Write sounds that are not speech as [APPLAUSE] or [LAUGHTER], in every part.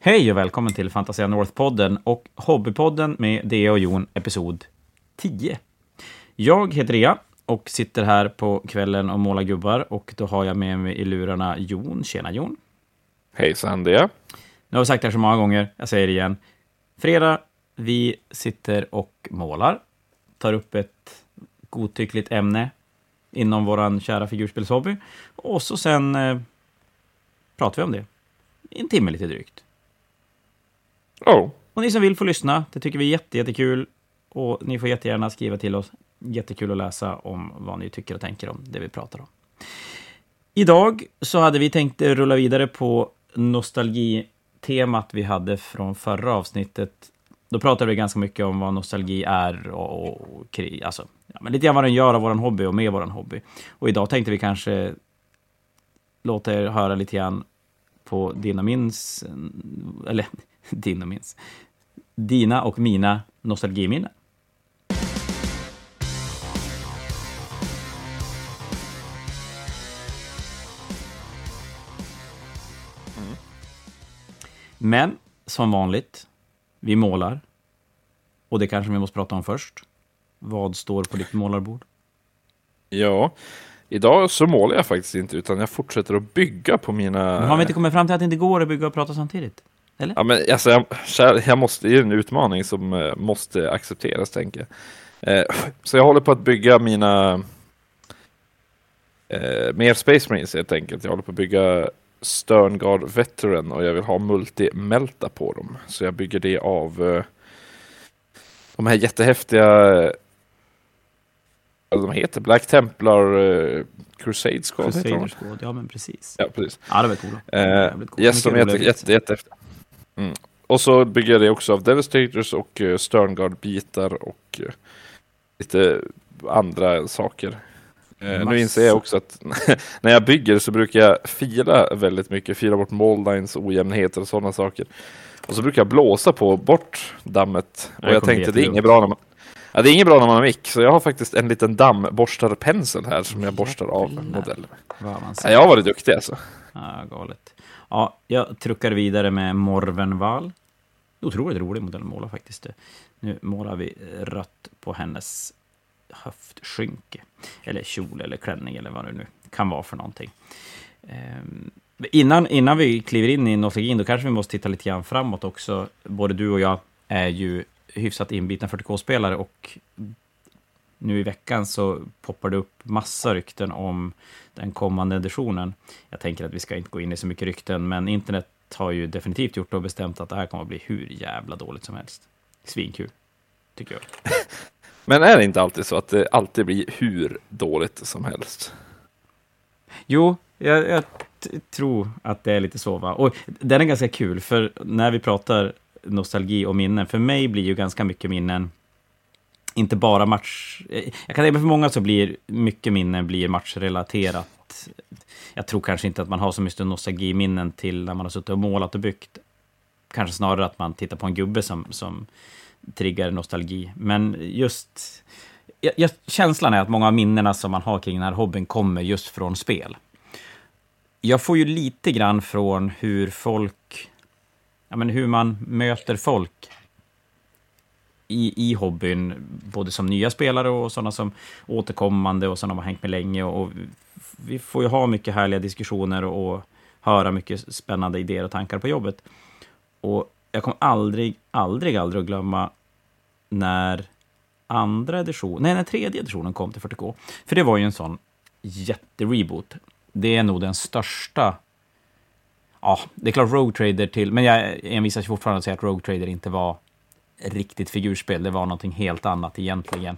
Hej och välkommen till Fantasia North-podden och Hobbypodden med Dea och Jon, episod 10. Jag heter Rea och sitter här på kvällen och målar gubbar och då har jag med mig i lurarna Jon. Tjena Jon! Hejsan det! Nu har vi sagt det här så många gånger, jag säger det igen. Fredag, vi sitter och målar, tar upp ett godtyckligt ämne inom vår kära figurspelshobby och så sen eh, pratar vi om det. En timme lite drygt. Oh. Och ni som vill får lyssna, det tycker vi är jätte, jättekul. Och ni får jättegärna skriva till oss. Jättekul att läsa om vad ni tycker och tänker om det vi pratar om. Idag så hade vi tänkt rulla vidare på nostalgitemat vi hade från förra avsnittet. Då pratade vi ganska mycket om vad nostalgi är och, och alltså, ja, men lite grann vad den gör av vår hobby och med vår hobby. Och idag tänkte vi kanske låta er höra lite grann på din och min, eller [LAUGHS] din och minns. Dina och mina nostalgiminnen. Mm. Men som vanligt, vi målar. Och det kanske vi måste prata om först. Vad står på ditt målarbord? Ja, idag så målar jag faktiskt inte utan jag fortsätter att bygga på mina... Men har vi inte kommit fram till att det inte går att bygga och prata samtidigt? Eller? Ja, men alltså, jag, jag måste, det är en utmaning som uh, måste accepteras, tänker jag. Uh, så jag håller på att bygga mina uh, mer Space Marines helt enkelt. Jag håller på att bygga Sterngard Veteran och jag vill ha multi-melta på dem. Så jag bygger det av uh, de här jättehäftiga de heter Black Templar uh, Crusade Squad. Crusader Squad, ja men precis. Ja, precis. Ja, det var coola. Uh, yes, de är jätte, jätte, jätte, jätte Mm. Och så bygger jag det också av Devastators och uh, Sterngard-bitar och uh, lite andra saker. Uh, nu inser jag också att [LAUGHS] när jag bygger så brukar jag fila väldigt mycket, fila bort moldlines, ojämnheter och sådana saker. Och så brukar jag blåsa på bort dammet. Och jag, jag tänkte det är inget bra när man Ja, det är inget bra när man har mick, så jag har faktiskt en liten dammborstarpensel här som jag borstar av modellen. Ja, jag har varit duktig alltså. Ja, galet. Ja, jag truckar vidare med Morvenval. Otroligt rolig modell att måla faktiskt. Nu målar vi rött på hennes höftskynke. Eller kjol eller klänning eller vad det nu kan vara för någonting. Ehm, innan, innan vi kliver in i nostalgin, då kanske vi måste titta lite grann framåt också. Både du och jag är ju hyfsat inbitna 40K-spelare och nu i veckan så poppar det upp massa rykten om den kommande editionen. Jag tänker att vi ska inte gå in i så mycket rykten, men internet har ju definitivt gjort och bestämt att det här kommer att bli hur jävla dåligt som helst. Svinkul, tycker jag. [LAUGHS] men är det inte alltid så att det alltid blir hur dåligt som helst? Jo, jag, jag tror att det är lite så. Va? Och den är ganska kul, för när vi pratar nostalgi och minnen, för mig blir ju ganska mycket minnen inte bara match... Eh, jag kan säga för många så blir mycket minnen blir matchrelaterat. Jag tror kanske inte att man har så mycket nostalgiminnen till när man har suttit och målat och byggt. Kanske snarare att man tittar på en gubbe som, som triggar nostalgi. Men just... Jag, känslan är att många av minnena som man har kring den här hobbyn kommer just från spel. Jag får ju lite grann från hur folk... Ja, men hur man möter folk i, i hobbyn, både som nya spelare och sådana som återkommande och sådana som har hängt med länge. Och vi får ju ha mycket härliga diskussioner och höra mycket spännande idéer och tankar på jobbet. Och jag kommer aldrig, aldrig, aldrig att glömma när andra edition, nej, när tredje editionen kom till 40K. För det var ju en sån jättereboot. Det är nog den största Ja, det är klart Rogue Trader till, men jag envisas fortfarande att säga att Rogue Trader inte var riktigt figurspel. Det var någonting helt annat egentligen.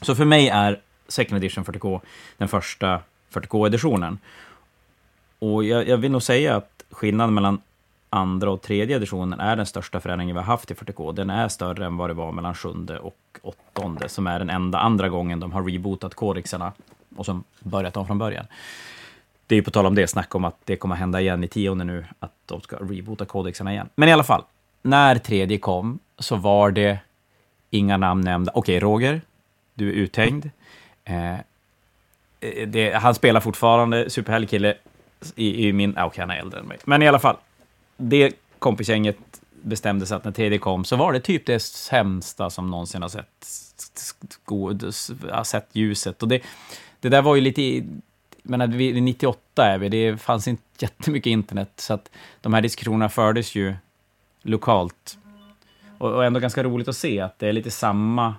Så för mig är Second Edition 40K den första 40K-editionen. Och jag, jag, vill nog säga att skillnaden mellan andra och tredje editionen är den största förändringen vi har haft i 40K. Den är större än vad det var mellan sjunde och åttonde, som är den enda andra gången de har rebootat kodexarna och som börjat om från början. Det är ju på tal om det, snack om att det kommer hända igen i tionde nu, att de ska reboota kodexarna igen. Men i alla fall, när tredje kom så var det inga namn nämnda. Okej, okay, Roger, du är uthängd. Eh, det, han spelar fortfarande superhärlig kille i, i min... Ah, okej, okay, han är äldre än mig. Men i alla fall, det kompisgänget bestämde sig att när tredje kom så var det typ det sämsta som någonsin har sett, har sett ljuset. Och det, det där var ju lite... Men vi, 98 är vi, det fanns inte jättemycket internet, så att de här diskussionerna fördes ju lokalt. Och, och ändå ganska roligt att se att det är lite samma,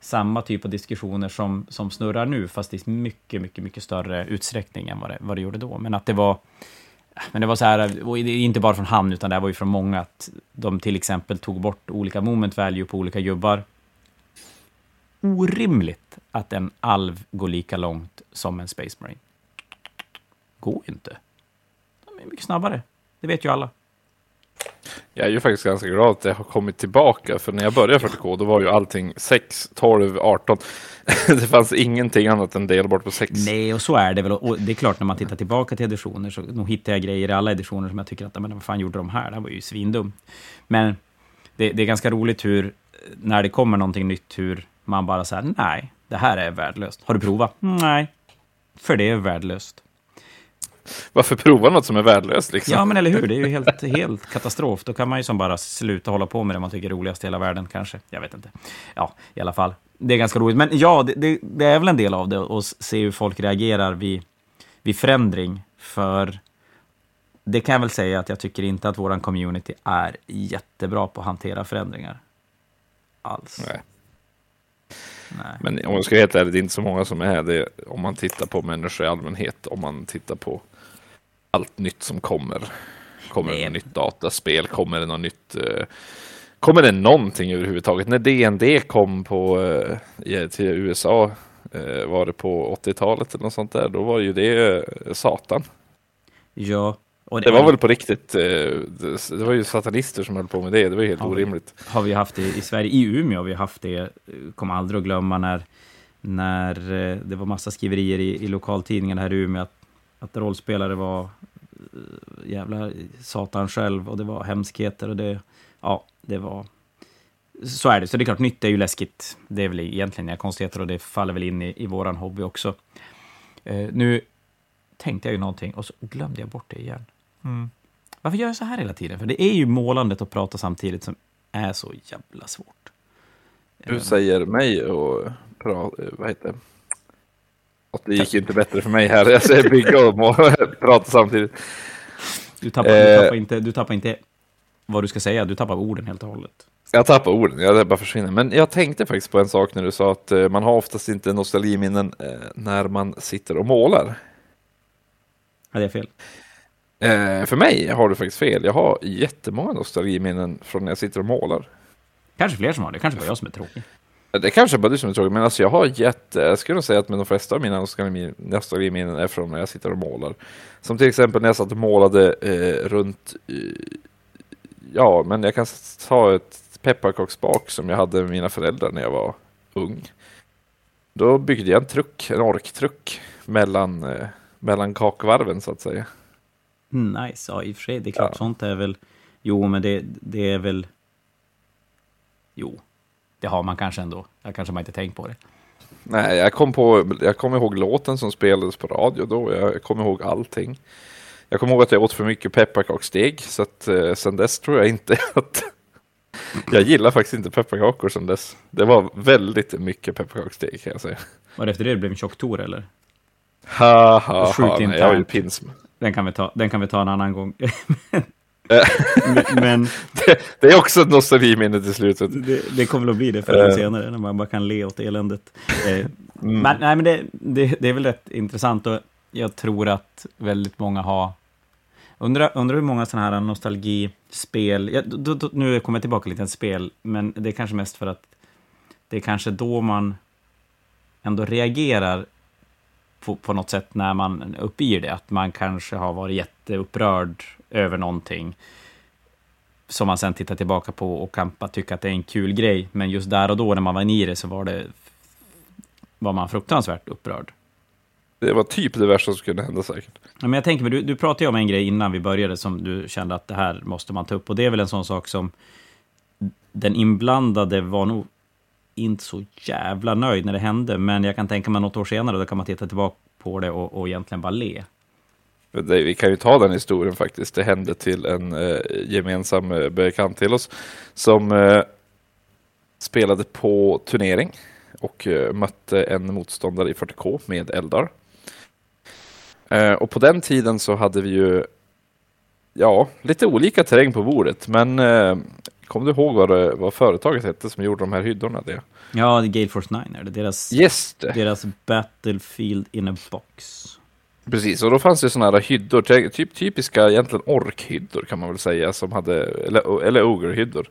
samma typ av diskussioner som, som snurrar nu, fast i mycket, mycket, mycket större utsträckning än vad det, vad det gjorde då. Men att det var men det var så här, och inte bara från han, utan det var ju från många, att de till exempel tog bort olika moment value på olika gubbar. Orimligt att en alv går lika långt som en Space Marine. Går ju inte. De är mycket snabbare. Det vet ju alla. Jag är ju faktiskt ganska glad att det har kommit tillbaka, för när jag började 40K då var ju allting 6, 12, 18. det fanns ingenting annat än delbart på 6. Nej, och så är det väl. Och det är klart, när man tittar tillbaka till editioner så nog hittar jag grejer i alla editioner som jag tycker att, men vad fan gjorde de här? Det här var ju svindumt. Men det, det, är ganska roligt hur, när det kommer någonting nytt, hur man bara säger nej, det här är värdelöst. Har du provat? Nej, för det är värdelöst. Varför prova något som är värdelöst? Liksom? Ja, men eller hur? Det är ju helt, helt katastrof. Då kan man ju som bara sluta hålla på med det man tycker är roligast i hela världen, kanske. Jag vet inte. Ja, i alla fall. Det är ganska roligt. Men ja, det, det, det är väl en del av det, att se hur folk reagerar vid, vid förändring. För det kan jag väl säga att jag tycker inte att vår community är jättebra på att hantera förändringar. Alls. Nej. Nej. Men om jag ska vara helt ärlig, det är inte så många som är det om man tittar på människor i allmänhet. Om man tittar på allt nytt som kommer. Kommer det något nytt dataspel? Kommer det något nytt? Uh, kommer det någonting överhuvudtaget? När DND kom på, uh, till USA, uh, var det på 80-talet eller något sånt där, då var ju det satan. Ja, det, det, var väl på riktigt, det, var ju satanister som höll på med det, det var helt har orimligt. Vi, har vi haft det i Sverige, i Umeå har vi haft det, kommer aldrig att glömma när, när det var massa skriverier i, i lokaltidningen här i Umeå att, att rollspelare var jävla satan själv och det var hemskheter och det, ja, det var... Så är det. Så det är klart, nytt är ju läskigt. Det är väl egentligen inga konstigheter och det faller väl in i, i våran hobby också. Uh, nu tänkte jag ju någonting och så glömde jag bort det igen. Mm. Varför gör jag så här hela tiden? För det är ju målandet att prata samtidigt som är så jävla svårt. Du säger mig och prata, vad heter? Och det gick ju inte bättre för mig här. Jag säger bygga och [LAUGHS] prata samtidigt. Du tappar, du, tappar inte, du tappar inte vad du ska säga, du tappar orden helt och hållet. Jag tappar orden, jag bara försvinner. Men jag tänkte faktiskt på en sak när du sa att eh, man har oftast inte nostalgiminnen eh, när man sitter och målar. Ja, det är fel. Eh, för mig har du faktiskt fel. Jag har jättemånga nostalgiminnen från när jag sitter och målar. Kanske fler som har det, kanske bara jag som är tråkig. Det kanske bara du som är tråkig, men alltså jag har jätte, jag skulle säga att de flesta av mina nostalgiminnen är från när jag sitter och målar. Som till exempel när jag satt och målade eh, runt, eh, ja, men jag kan ta ett pepparkaksbak som jag hade med mina föräldrar när jag var ung. Då byggde jag en truck, en orktruck, mellan, eh, mellan kakvarven så att säga. Nice, ja i och för sig, det är klart, ja. sånt är väl, jo men det, det är väl, jo, det har man kanske ändå. Jag kanske man inte tänkt på det. Nej, jag kom, på, jag kom ihåg låten som spelades på radio då. Jag kom ihåg allting. Jag kommer ihåg att jag åt för mycket pepparkaksdeg, så att eh, sen dess tror jag inte [LAUGHS] att... jag gillar faktiskt inte pepparkakor sen dess. Det var väldigt mycket pepparkaksdeg kan jag säga. Var det efter det du blev en tjocktor eller? Ha, ha, ha. Nej, jag har ju pinsm. Den kan vi ta, den kan vi ta en annan gång. [LAUGHS] men det, [LAUGHS] det, är också ett nostalgiminne till slutet. Det, det, kommer att bli det förr eller uh. senare, när man bara kan le åt eländet. Eh, mm. Men, nej, men det, det, det är väl rätt intressant och jag tror att väldigt många har... Undrar, undrar hur många sådana här nostalgispel... Ja, då, då, nu kommer jag tillbaka lite till spel, men det är kanske mest för att det är kanske då man ändå reagerar på, på något sätt när man uppger det. Att man kanske har varit jätteupprörd över någonting som man sen tittar tillbaka på och kan tycka att det är en kul grej. Men just där och då när man var i det så var det var man fruktansvärt upprörd. Det var typ det värsta som kunde hända säkert. Ja, men jag tänker, du, du pratade ju om en grej innan vi började som du kände att det här måste man ta upp. Och det är väl en sån sak som den inblandade var nog inte så jävla nöjd när det hände. Men jag kan tänka mig något år senare, då kan man titta tillbaka på det och, och egentligen bara le. Vi kan ju ta den historien faktiskt. Det hände till en eh, gemensam eh, bekant till oss som eh, spelade på turnering och eh, mötte en motståndare i 40K med Eldar. Eh, och på den tiden så hade vi ju ja, lite olika terräng på bordet, men eh, Kommer du ihåg vad, det, vad företaget hette som gjorde de här hyddorna? Det? Ja, Gale Force 9 är det. Deras, yes, det. deras Battlefield in a box. Precis, och då fanns det sådana här hyddor, typ typiska egentligen orkhyddor kan man väl säga, som hade, eller, eller ogre-hyddor.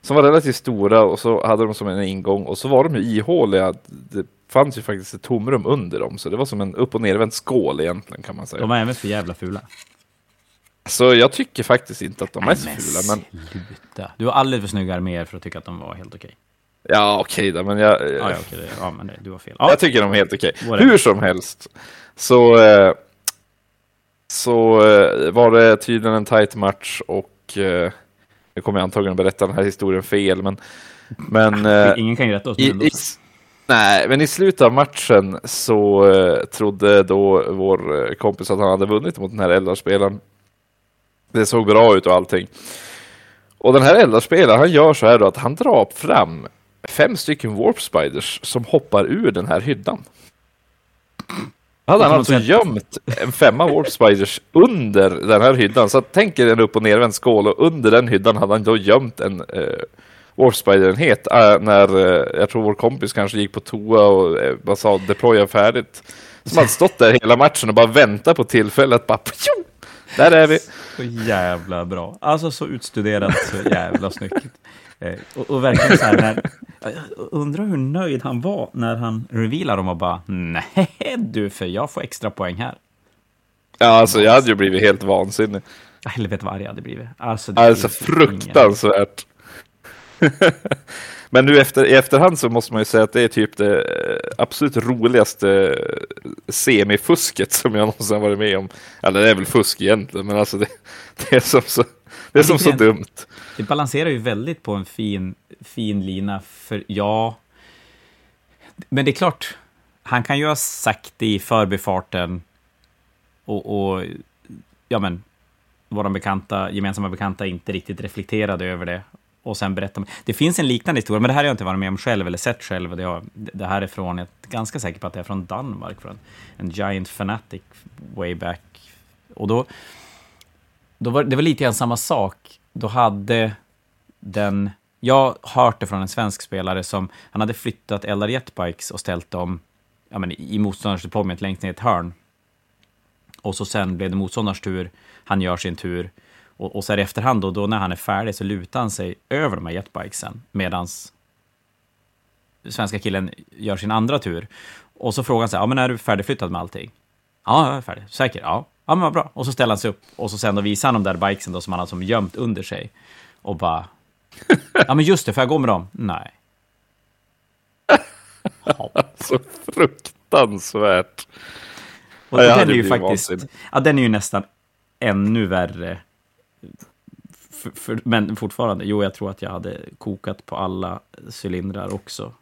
Som var relativt stora och så hade de som en ingång och så var de ju ihåliga. Det fanns ju faktiskt ett tomrum under dem, så det var som en upp och nervänd skål egentligen kan man säga. De var även för jävla fula. Så jag tycker faktiskt inte att de är så fula. Men... Sluta. Du har alldeles för snygga arméer för att tycka att de var helt okej. Ja, okej då, men jag... Ja, ja, okej, ja men du har fel. Ja. Jag tycker de är helt okej. Hur som helst, så... Eh, så eh, var det tydligen en tight match och... Eh, nu kommer jag antagligen berätta den här historien fel, men... men [LAUGHS] Ingen kan ju rätta oss. I, i, nej, men i slutet av matchen så trodde då vår kompis att han hade vunnit mot den här eldarspelaren. Det såg bra ut och allting. Och den här eldarspelaren, han gör så här då att han drar fram fem stycken Warp Spiders som hoppar ur den här hyddan. Hade han alltså gömt en femma Warp Spiders under den här hyddan. Så tänk er en upp och nervänd skål och under den hyddan hade han då gömt en eh, Warp Spider-enhet. Äh, när eh, jag tror vår kompis kanske gick på toa och eh, bara sa deploya färdigt. Som hade stått där hela matchen och bara väntat på tillfället. Bara, där är vi. Så jävla bra. Alltså så utstuderat, så jävla snyggt. Eh, och, och, verkligen så här, när, jag [LAUGHS] undrar hur nöjd han var när han revealade dem och bara nej du, för jag får extra poäng här. Ja, alltså jag hade ju blivit helt vansinnig. Helvete vad arg jag hade blivit. Alltså, alltså fruktansvärt. [LAUGHS] Men nu efter, i efterhand så måste man ju säga att det är typ det eh, absolut roligaste eh, semifusket som jag någonsin varit med om. Eller det är väl fusk egentligen, men alltså det, [LAUGHS] det är som så, det är som så dumt. Det balanserar ju väldigt på en fin, fin lina, för ja... Men det är klart, han kan ju ha sagt det i förbifarten och, och ja men, våra bekanta, gemensamma bekanta inte riktigt reflekterade över det och sen berättar man. Det finns en liknande historia, men det här har jag inte varit med om själv eller sett själv. Det, har, det här är från, jag är ganska säker på att det är från Danmark, från en Giant Fanatic way back. Och då, då var det var lite grann samma sak. Då hade den, jag har hört det från en svensk spelare som, han hade flyttat Eldar Jetbikes och ställt dem ja, men, i motståndarens deployment längst ner i ett hörn. Och så sen blev det motståndarens tur, han gör sin tur och, och så här i efterhand då, då när han är färdig så lutar han sig över de här jetbikesen medan svenska killen gör sin andra tur. Och så frågar han sig, ja men är du färdigflyttad med allting? Ja, jag är färdig. Säker? Ja. Ja, men vad bra. Och så ställer han sig upp och så sen då visar han de där bikesen då som han har som gömt under sig. Och bara, ja men just det, får jag gå med dem? Nej. Ja. [LAUGHS] Så fruktansvärt. Och ja, den är ju faktiskt, ja den är ju nästan ännu värre för, för, men fortfarande, jo, jag tror att jag hade kokat på alla cylindrar också.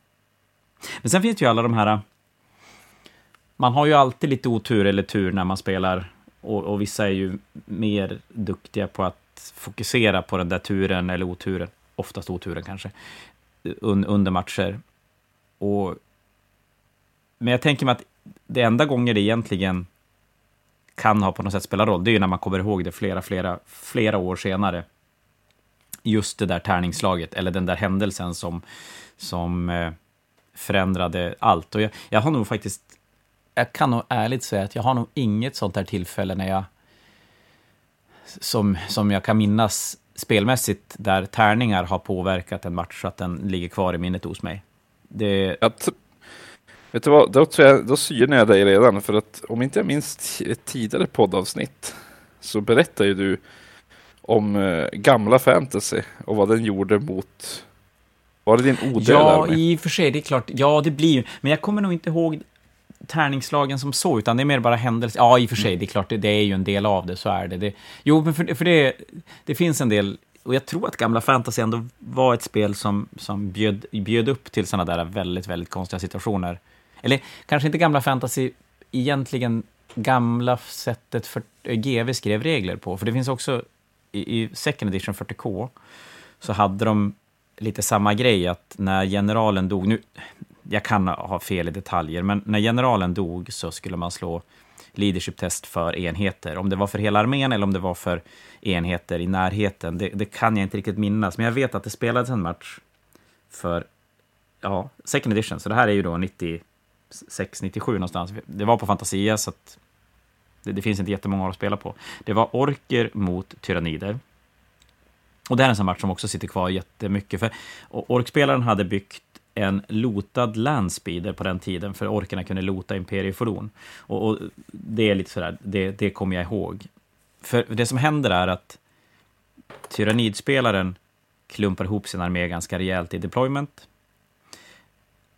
Men sen finns det ju alla de här... Man har ju alltid lite otur eller tur när man spelar. Och, och vissa är ju mer duktiga på att fokusera på den där turen eller oturen. Oftast oturen kanske. Un, under matcher. Och, men jag tänker mig att det enda gånger det egentligen kan ha på något sätt spelat roll, det är ju när man kommer ihåg det flera, flera, flera år senare. Just det där tärningslaget, eller den där händelsen som, som eh, förändrade allt. Och jag, jag har nog faktiskt, jag kan nog ärligt säga att jag har nog inget sånt där tillfälle när jag, som, som jag kan minnas spelmässigt, där tärningar har påverkat en match så att den ligger kvar i minnet hos mig. Det... Jag, Vet du vad, då, tror jag, då synar jag dig redan. För att om inte jag minns ett tidigare poddavsnitt så berättar ju du om uh, gamla fantasy och vad den gjorde mot... Var det din OD Ja, i och för sig, det är klart. Ja, det blir. Men jag kommer nog inte ihåg tärningslagen som så, utan det är mer bara händelser. Ja, i och för sig, det är klart, det, det, är ju en del av det, så är det. det jo, men för, för det, det finns en del, och jag tror att gamla fantasy ändå var ett spel som, som bjöd, bjöd upp till sådana där väldigt, väldigt konstiga situationer eller kanske inte gamla fantasy egentligen gamla sättet för GV skrev regler på. För det finns också i, i Second Edition 40K så hade de lite samma grej att när generalen dog, nu, jag kan ha fel i detaljer, men när generalen dog så skulle man slå leadership-test för enheter. Om det var för hela armén eller om det var för enheter i närheten, det, det kan jag inte riktigt minnas. Men jag vet att det spelades en match för ja, second edition, så det här är ju då 96, 97 någonstans. Det var på Fantasia, så att det, det finns inte jättemånga att spela på. Det var orker mot tyrannider. Och det här är en sån match som också sitter kvar jättemycket, för orkspelaren hade byggt en lotad landspeeder på den tiden, för orkerna kunde lota imperiefordon. Och, och det är lite sådär, det, det kommer jag ihåg. För det som händer är att Tyranidspelaren klumpar ihop sin armé ganska rejält i deployment.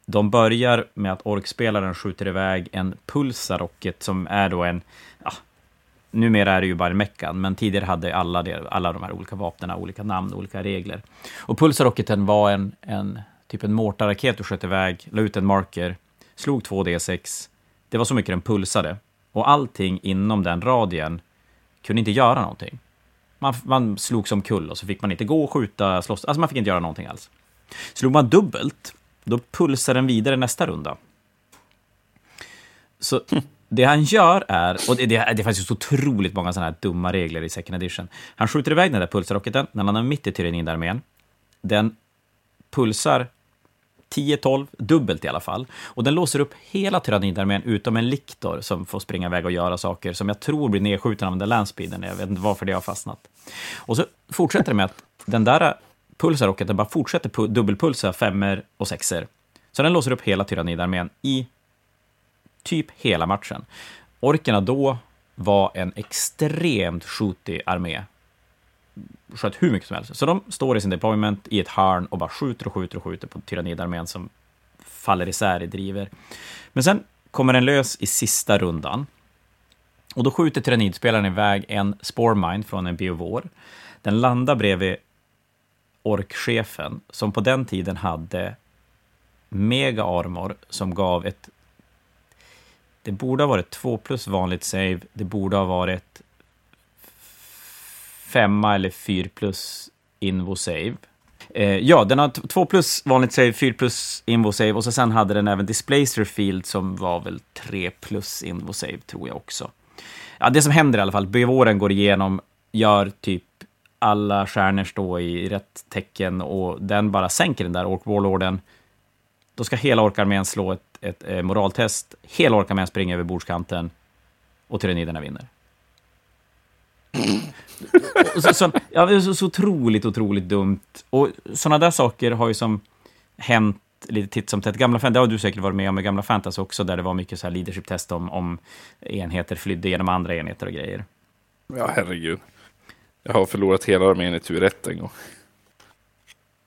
De börjar med att orkspelaren skjuter iväg en pulsarocket som är då en... Ja, numera är det ju bara en meckan, men tidigare hade alla, det, alla de här olika vapnen olika namn, olika regler. Och pulsarocketen var en, en typ en mortarraket du sköt iväg, la ut en marker, slog 2D6. Det var så mycket den pulsade. Och allting inom den radien kunde inte göra någonting. Man, man slog som kull och så fick man inte gå, skjuta, slåss. Alltså man fick inte göra någonting alls. Slog man dubbelt, då pulsar den vidare nästa runda. Så det han gör är, och det, det, det finns så otroligt många sådana här dumma regler i second edition. Han skjuter iväg den där pulsrocketen när han är mitt i tyrannidarmén. Den pulsar 10-12, dubbelt i alla fall. Och den låser upp hela tyrannidarmén utom en liktor som får springa iväg och göra saker som jag tror blir nedskjuten av den där landspeeden. Jag vet inte varför det har fastnat. Och så fortsätter det med att den där pulsarrocketen bara fortsätter dubbelpulsa femmer och sexer. Så den låser upp hela tyrannidarmén i typ hela matchen. Orkerna då var en extremt skjutig armé sköt hur mycket som helst. Så de står i sin deployment i ett hörn och bara skjuter och skjuter och skjuter på tyrannidarmén som faller isär i driver. Men sen kommer den lös i sista rundan. Och då skjuter tyrannidspelaren iväg en spårmine från en biovår. Den landar bredvid orkchefen, som på den tiden hade mega armor som gav ett... Det borde ha varit 2 plus vanligt save, det borde ha varit femma eller 4 plus invo save. Eh, ja, den har 2 plus vanligt save, 4 plus invo save och så sen hade den även displacer field som var väl 3 plus invo save tror jag också. Ja, det som händer i alla fall, bevåren går igenom, gör typ alla stjärnor stå i rätt tecken och den bara sänker den där Ork Warlorden. Då ska hela orkarmén slå ett, ett, ett eh, moraltest, hela orkarmén springer över bordskanten och tyranniderna vinner så, så, ja, det är så, så otroligt, otroligt dumt. Och sådana där saker har ju som hänt lite titt som tätt. Gamla det har du säkert varit med om i gamla Fantasy också, där det var mycket så här leadership-test om, om enheter flydde genom andra enheter och grejer. Ja, herregud. Jag har förlorat hela armén i tur ett en gång.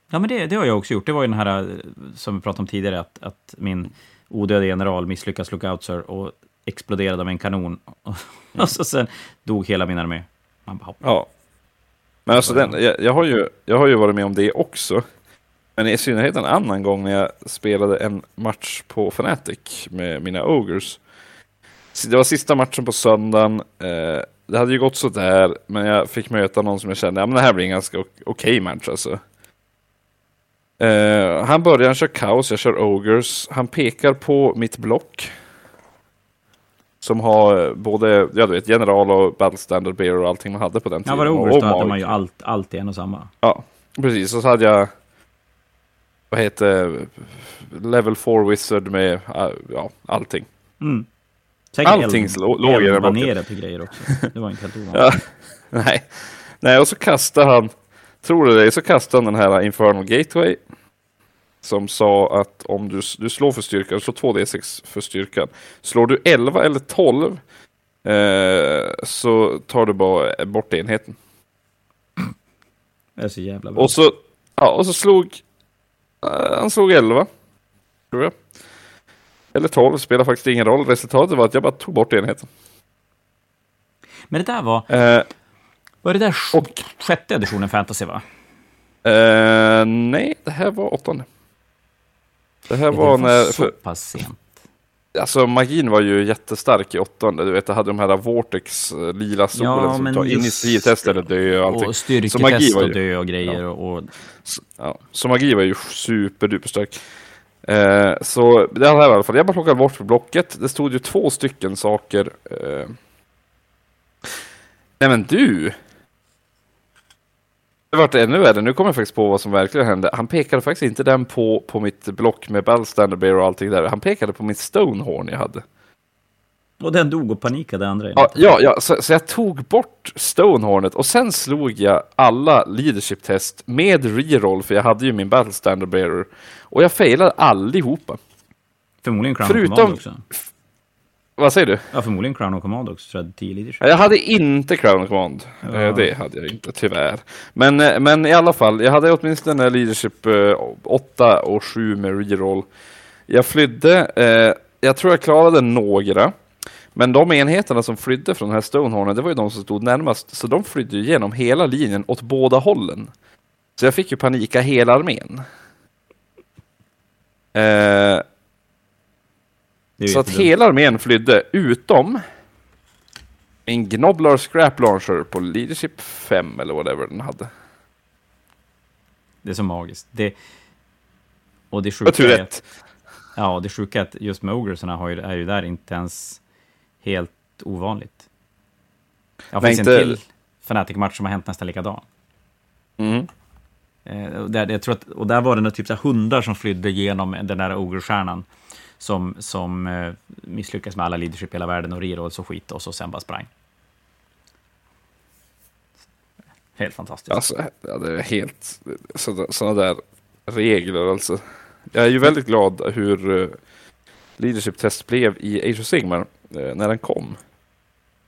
Ja, men det, det har jag också gjort. Det var ju den här, som vi pratade om tidigare, att, att min odöde general misslyckas lookoutsar och exploderade av en kanon. [LAUGHS] och så sen dog hela min armé. Man bara, ja. Men alltså den, jag, jag, har ju, jag har ju varit med om det också. Men i synnerhet en annan gång när jag spelade en match på Fnatic med mina Ogers. Det var sista matchen på söndagen. Eh, det hade ju gått sådär, men jag fick möta någon som jag kände, ja men det här blir en ganska okej okay match alltså. Eh, han börjar, han kör kaos, jag kör Ogers. Han pekar på mitt block. Som har både ja, du vet, general och battle standard bear och allting man hade på den tiden. Ja, var det då hade man ju allt, allt en och samma. Ja, precis. Och så hade jag vad heter level 4 wizard med ja, allting. Mm. Allting låg i den till grejer också. Det var inte helt [LAUGHS] ovanligt. ja, nej. nej, och så kastar han, tror du det, så kastar han den här Infernal Gateway som sa att om du, du slår för styrkan, slår 2D6 för styrkan. Slår du 11 eller 12 eh, så tar du bara bort enheten. Det är så jävla bra. Och så, ja, och så slog uh, han slog 11. Tror jag. Eller 12, spelar faktiskt ingen roll. Resultatet var att jag bara tog bort enheten. Men det där var... Eh, var det där och, sjätte editionen fantasy va? Eh, nej, det här var åttonde. Det här var det var när... så pass sent. Alltså magin var ju jättestark i åttonde. Du vet, det hade de här Vortex eh, lila solen ja, som tar initiativtest eller dö och allting. Och styrketest och dö och grejer. Ja. Och... Så, ja. så magi var ju superduperstark. Eh, så det här i alla fall. Jag bara plockade bort blocket. Det stod ju två stycken saker. Eh... Nej men du! Det vart ännu värre. Nu kommer jag faktiskt på vad som verkligen hände. Han pekade faktiskt inte den på, på mitt block med Ballstander Bear och allting där. Han pekade på mitt Stonehorn jag hade. Och den dog och panikade andra Ja, ja, ja så, så, jag tog bort Stonehornet och sen slog jag alla leadership test med reroll, för jag hade ju min Battle Bearer. Och jag failade allihopa. Förmodligen Crown Förutom, också. Vad säger du? Ja, förmodligen Crown of Command också, tror jag 10 liters. Jag hade inte Crown of Command. Ja. Eh, det hade jag inte, tyvärr. Men, eh, men i alla fall, jag hade åtminstone Leadership 8 eh, och 7 med reroll. Jag flydde, jag tror jag klarade några. Men de enheterna som flydde från den här Stonehornen, det var ju de som stod närmast. Så de flydde ju genom hela linjen åt båda hållen. Så jag fick ju panika hela armén. Eh, så att hela armén flydde, utom en Gnoblar Scrap Launcher på Leadership 5 eller whatever den hade. Det är så magiskt. Det... Och det sjuka är att... Ja, det sjuka är att just med Ogresarna är ju där inte ens helt ovanligt. Jag finns inte... en till Fnatic-match som har hänt nästan likadan. Mm. Eh, där, jag tror att, och där var det typ så hundar som flydde genom den där Ogre-stjärnan som, som eh, misslyckades med alla leadership i hela världen och rerolls och skit och så sen bara sprang. Helt fantastiskt. Alltså, ja, det är helt sådana där regler alltså. Jag är ju väldigt glad hur uh, leadership test blev i Age of Sigmar uh, när den kom.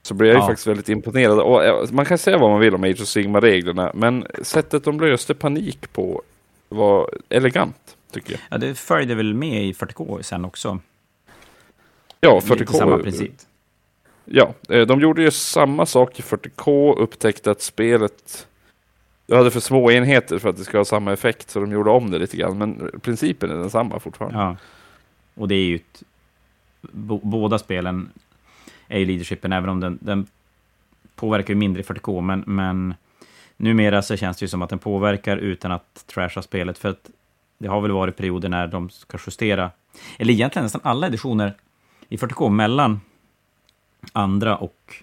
Så blev jag ja. ju faktiskt väldigt imponerad. Och, man kan säga vad man vill om Age of Sigmar-reglerna, men sättet de löste panik på var elegant tycker jag. Ja, det följde väl med i 40K sen också. Ja, 40K. Samma princip. Ja, eh, de gjorde ju samma sak i 40K, upptäckte att spelet du hade för små enheter för att det ska ha samma effekt, så de gjorde om det lite grann. Men principen är densamma fortfarande. Ja, och det är ju ett, båda spelen är ju leadershipen, även om den, den påverkar mindre i 40K, men, men numera så känns det ju som att den påverkar utan att trasha spelet, för att det har väl varit perioder när de ska justera, eller egentligen nästan alla editioner i 40K mellan andra och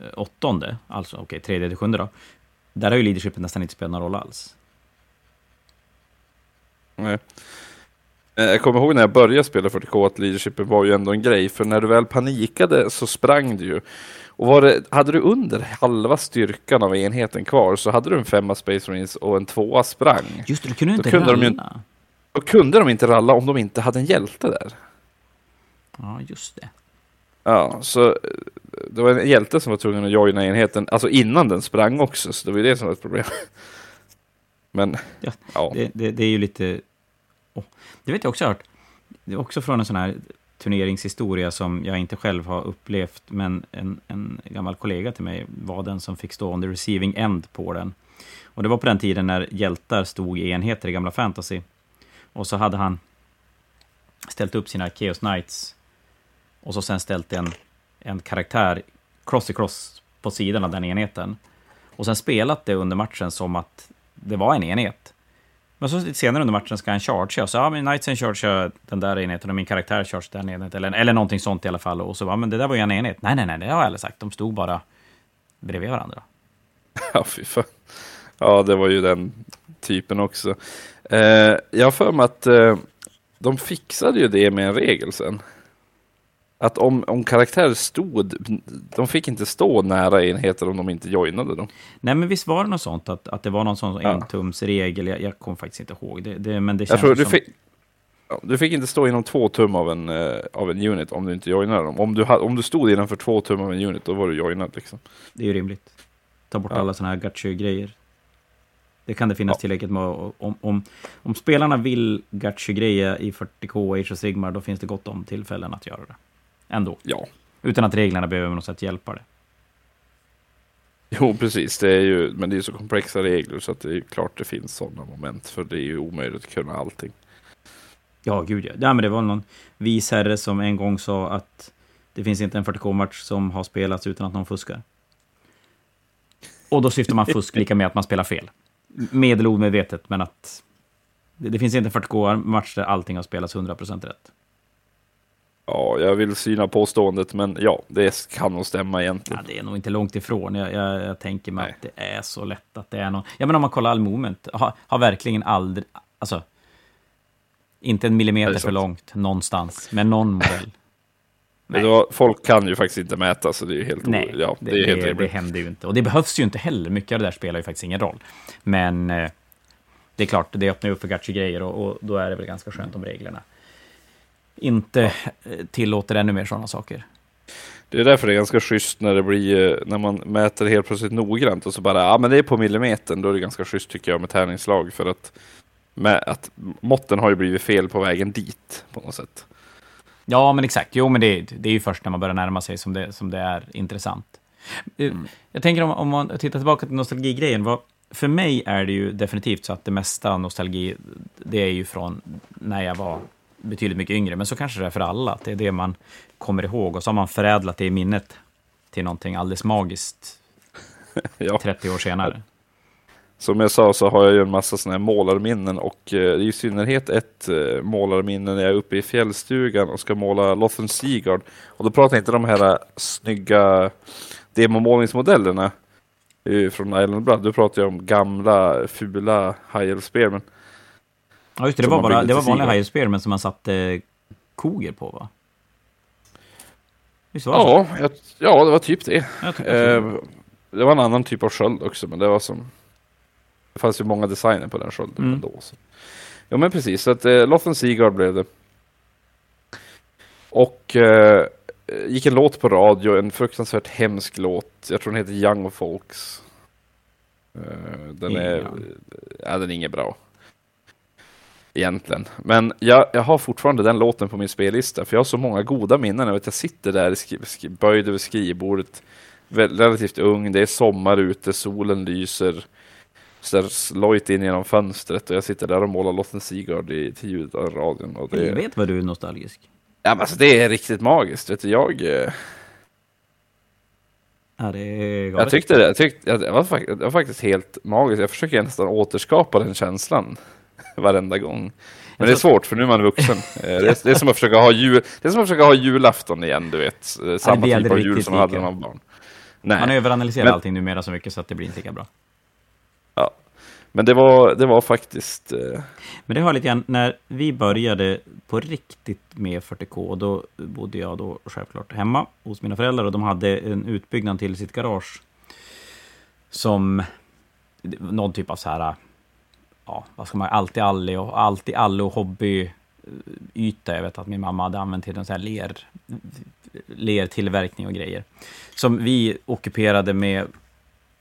eh, åttonde, alltså okej, okay, tredje till sjunde då. Där har ju leadershipen nästan inte spelat någon roll alls. Nej. Eh, jag kommer ihåg när jag började spela 40K att leadershipen var ju ändå en grej, för när du väl panikade så sprang du ju. Och det, hade du under halva styrkan av enheten kvar så hade du en femma Space Marines och en tvåa sprang. Just det, du kunde inte kunde ralla. De, då kunde de inte ralla om de inte hade en hjälte där. Ja, just det. Ja, så eh, det var en hjälte som var tvungen att joina enheten, alltså innan den sprang också, så det var ju det som var ett problem. [LAUGHS] Men, ja. ja. Det, det, det, är ju lite... Oh, det vet jag också hört. Det är också från en sån här turneringshistoria som jag inte själv har upplevt, men en, en gammal kollega till mig var den som fick stå on the receiving end på den. Och det var på den tiden när hjältar stod i enheter i gamla fantasy. Och så hade han ställt upp sina Chaos Knights och så sen ställt en, en karaktär cross i cross på sidan av den enheten. Och sen spelat det under matchen som att det var en enhet. Men så senare under matchen ska han chargea. Så ja, men Knightsen chargear den där enheten och min karaktär chargear den enheten. Eller, eller någonting sånt i alla fall. Och så ja, men det där var ju en enhet. Nej, nej, nej, det har jag aldrig sagt. De stod bara bredvid varandra. [LAUGHS] Ja, fy fan. Ja, det var ju den typen också. Eh, jag har för mig att eh, de fixade ju det med en regel sen. Att om, om karaktärer stod, de fick inte stå nära enheter om de inte joinade dem. Nej, men visst var det något sånt, att, att det var någon sån ja. entumsregel, jag, jag kommer faktiskt inte ihåg det, det men det jag tror du som... Fick, du fick inte stå inom två tum av en, uh, av en unit om du inte joinade dem. Om du, om du stod innanför två tum av en unit, då var du joinad liksom. Det är ju rimligt. Ta bort ja. alla sådana här gacha-grejer. Det kan det finnas ja. tillräckligt med. Om, om, om spelarna vill gacha-grejer i 40K Age of Sigmar, då finns det gott om tillfällen att göra det ändå. Ja. Utan att reglerna behöver på något sätt hjälpa det. Jo, precis. Det är ju, men det är så komplexa regler så att det är klart det finns sådana moment. För det är ju omöjligt att kunna allting. Ja, gud ja. ja men det var någon vis herre som en gång sa att det finns inte en 40K-match som har spelats utan att någon fuskar. Och då syftar man fusk lika med att man spelar fel. Medelomedvetet, men att det, det finns inte en 40K-match där allting har spelats 100% rätt. Ja, jag vill syna påståendet, men ja, det kan nog stämma egentligen. Ja, det är nog inte långt ifrån. Jag, jag, jag tänker mig Nej. att det är så lätt att det är någon... Ja, men om man kollar all moment, har, har verkligen aldrig... Alltså, inte en millimeter för långt någonstans, med någon modell. [LAUGHS] Var, folk kan ju faktiskt inte mäta, så det är ju helt Nej, ja, det, det, är helt det, det händer ju inte. Och det behövs ju inte heller. Mycket av det där spelar ju faktiskt ingen roll. Men eh, det är klart, det öppnar upp för gachi-grejer och, och, då är det väl ganska skönt om reglerna inte ja. tillåter ännu mer sådana saker. Det är därför det är ganska schysst när det blir, eh, när man mäter helt plötsligt noggrant och så bara, ja men det är på millimetern, då är det ganska schysst tycker jag med tärningslag för att, med, att måtten har ju blivit fel på vägen dit på något sätt. Ja, men exakt. Jo, men det, det är ju först när man börjar närma sig som det, som det är intressant. Eh, mm. Jag tänker om, om man tittar tillbaka till nostalgigrejen, vad, för mig är det ju definitivt så att det mesta nostalgi, det är ju från när jag var betydligt mycket yngre, men så kanske det är för alla, att det är det man kommer ihåg och så har man förädlat det i minnet till någonting alldeles magiskt [LAUGHS] ja. 30 år senare. Som jag sa så har jag ju en massa sådana här målarminnen och eh, i synnerhet ett eh, målarminne när jag är uppe i fjällstugan och ska måla Lothen Seagard. Och då pratar jag inte om de här snygga demomålningsmodellerna från Island Blood. Du pratar jag om gamla fula High Spearmen. Ja, just det. Det var, bara, det var vanliga High Spearmen som man satte koger på, va? Visst var det ja, jag, ja, det var typ det. Eh, det var en annan typ av sköld också, men det var som... Det fanns ju många designer på den skölden mm. ändå. Så. Ja, men precis. Så att eh, Lothen Seagard blev det. Och eh, gick en låt på radio, en fruktansvärt hemsk låt. Jag tror den heter Young Folks. Uh, den är, ja, den är inget bra egentligen. Men jag, jag har fortfarande den låten på min spellista, för jag har så många goda minnen av att jag sitter där böjd över skrivbordet, relativt ung, det är sommar ute, solen lyser, så lojt in genom fönstret och jag sitter där och målar Lotten Seagard i, till ljudet av radion. Och det... Jag vet vad du är nostalgisk. Ja, men alltså, det är riktigt magiskt. Vet du, jag... Eh, ja, det är jag tyckte det. Jag tyckte, det, var, det var faktiskt helt magiskt. Jag försöker nästan återskapa den känslan. Varenda gång. Men det är svårt för nu är man vuxen. [LAUGHS] Eh, det, är, det, är som att försöka ha jul, det är som att försöka ha julafton igen, du vet. Eh, samma typ av jul som man hade när man var barn. Nej. Man överanalyserar men, allting numera så mycket så att det blir inte lika bra. Ja, men det var, det var faktiskt... Eh... Men det har lite grann, när vi började på riktigt med 40K, då bodde jag då självklart hemma hos mina föräldrar och de hade en utbyggnad till sitt garage som någon typ av så här ja, vad ska man, allt i allo och allt i allo hobby eh, yta. Jag vet att min mamma hade använt till en sån här ler, lertillverkning och grejer. Som vi ockuperade med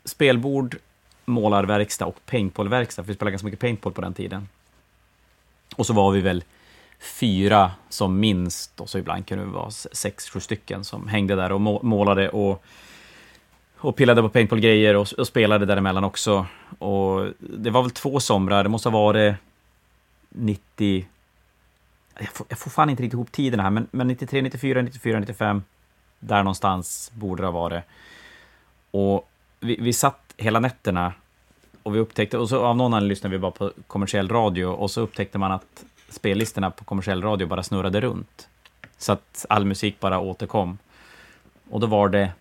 spelbord, målarverkstad och paintballverkstad. För vi spelade ganska mycket paintball på den tiden. Och så var vi väl fyra som minst, och så ibland kunde vi vara sex, sju stycken som hängde där och målade och och pillade på paintball-grejer och, och, spelade däremellan också. Och det var väl två somrar, det måste ha varit 90... Jag får, jag får fan inte riktigt ihop tiden här, men, men 93, 94, 94, 95. Där någonstans borde det ha varit. Och vi, vi satt hela nätterna och vi upptäckte, och så av någon anledning lyssnade vi bara på kommersiell radio och så upptäckte man att spellistorna på kommersiell radio bara snurrade runt. Så att all musik bara återkom. Och då var det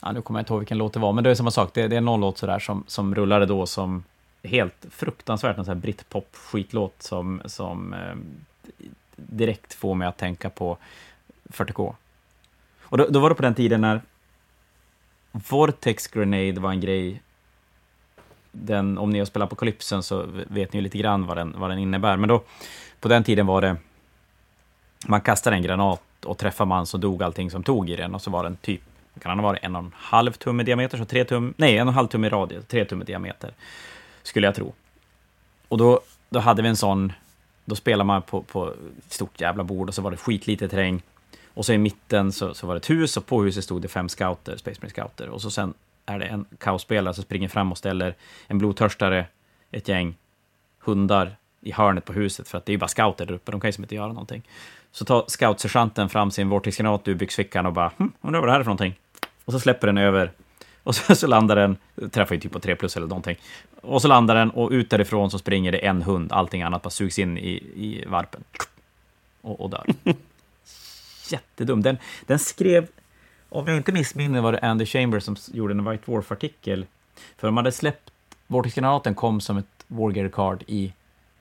ja, nu kommer jag inte ihåg vilken låt det var, men det är samma sak. Det, det är någon låt sådär som, som rullade då som helt fruktansvärt, en sån här britpop-skitlåt som, som eh, direkt får mig att tänka på 40K. Och då, då var det på den tiden när Vortex Grenade var en grej. Den, om ni har spelat Apocalypsen så vet ni ju lite grann vad den, vad den innebär. Men då, på den tiden var det, man kastade en granat och träffade man så dog allting som tog i den och så var den typ kan han ha varit en och en halv tum i diameter, så tre tum, nej, en och en halv tum i radie, tre tum i diameter, skulle jag tro. Och då, då hade vi en sån, då spelade man på, på ett stort jävla bord och så var det skitlite terräng. Och så i mitten så, så var det ett hus och på huset stod det fem scouter, Space Marine scouter. Och så sen är det en kaosspelare som springer fram och ställer en blodtörstare, ett gäng hundar i hörnet på huset, för att det är ju bara scouter där uppe, de kan ju som inte göra någonting. Så tar scoutsergeanten fram sin vortexgranat ur byxfickan och bara, hm, undrar vad det här är för någonting? Och så släpper den över, och så, så landar den, träffar ju typ på 3 plus eller någonting, och så landar den och ut därifrån så springer det en hund, allting annat bara sugs in i, i varpen. Och, och dör. [LAUGHS] Jättedum. Den, den skrev, om jag inte missminner var det Andy Chambers som gjorde en White Dwarf-artikel. För de hade släppt, Vortex-granaten kom som ett Wargear Card i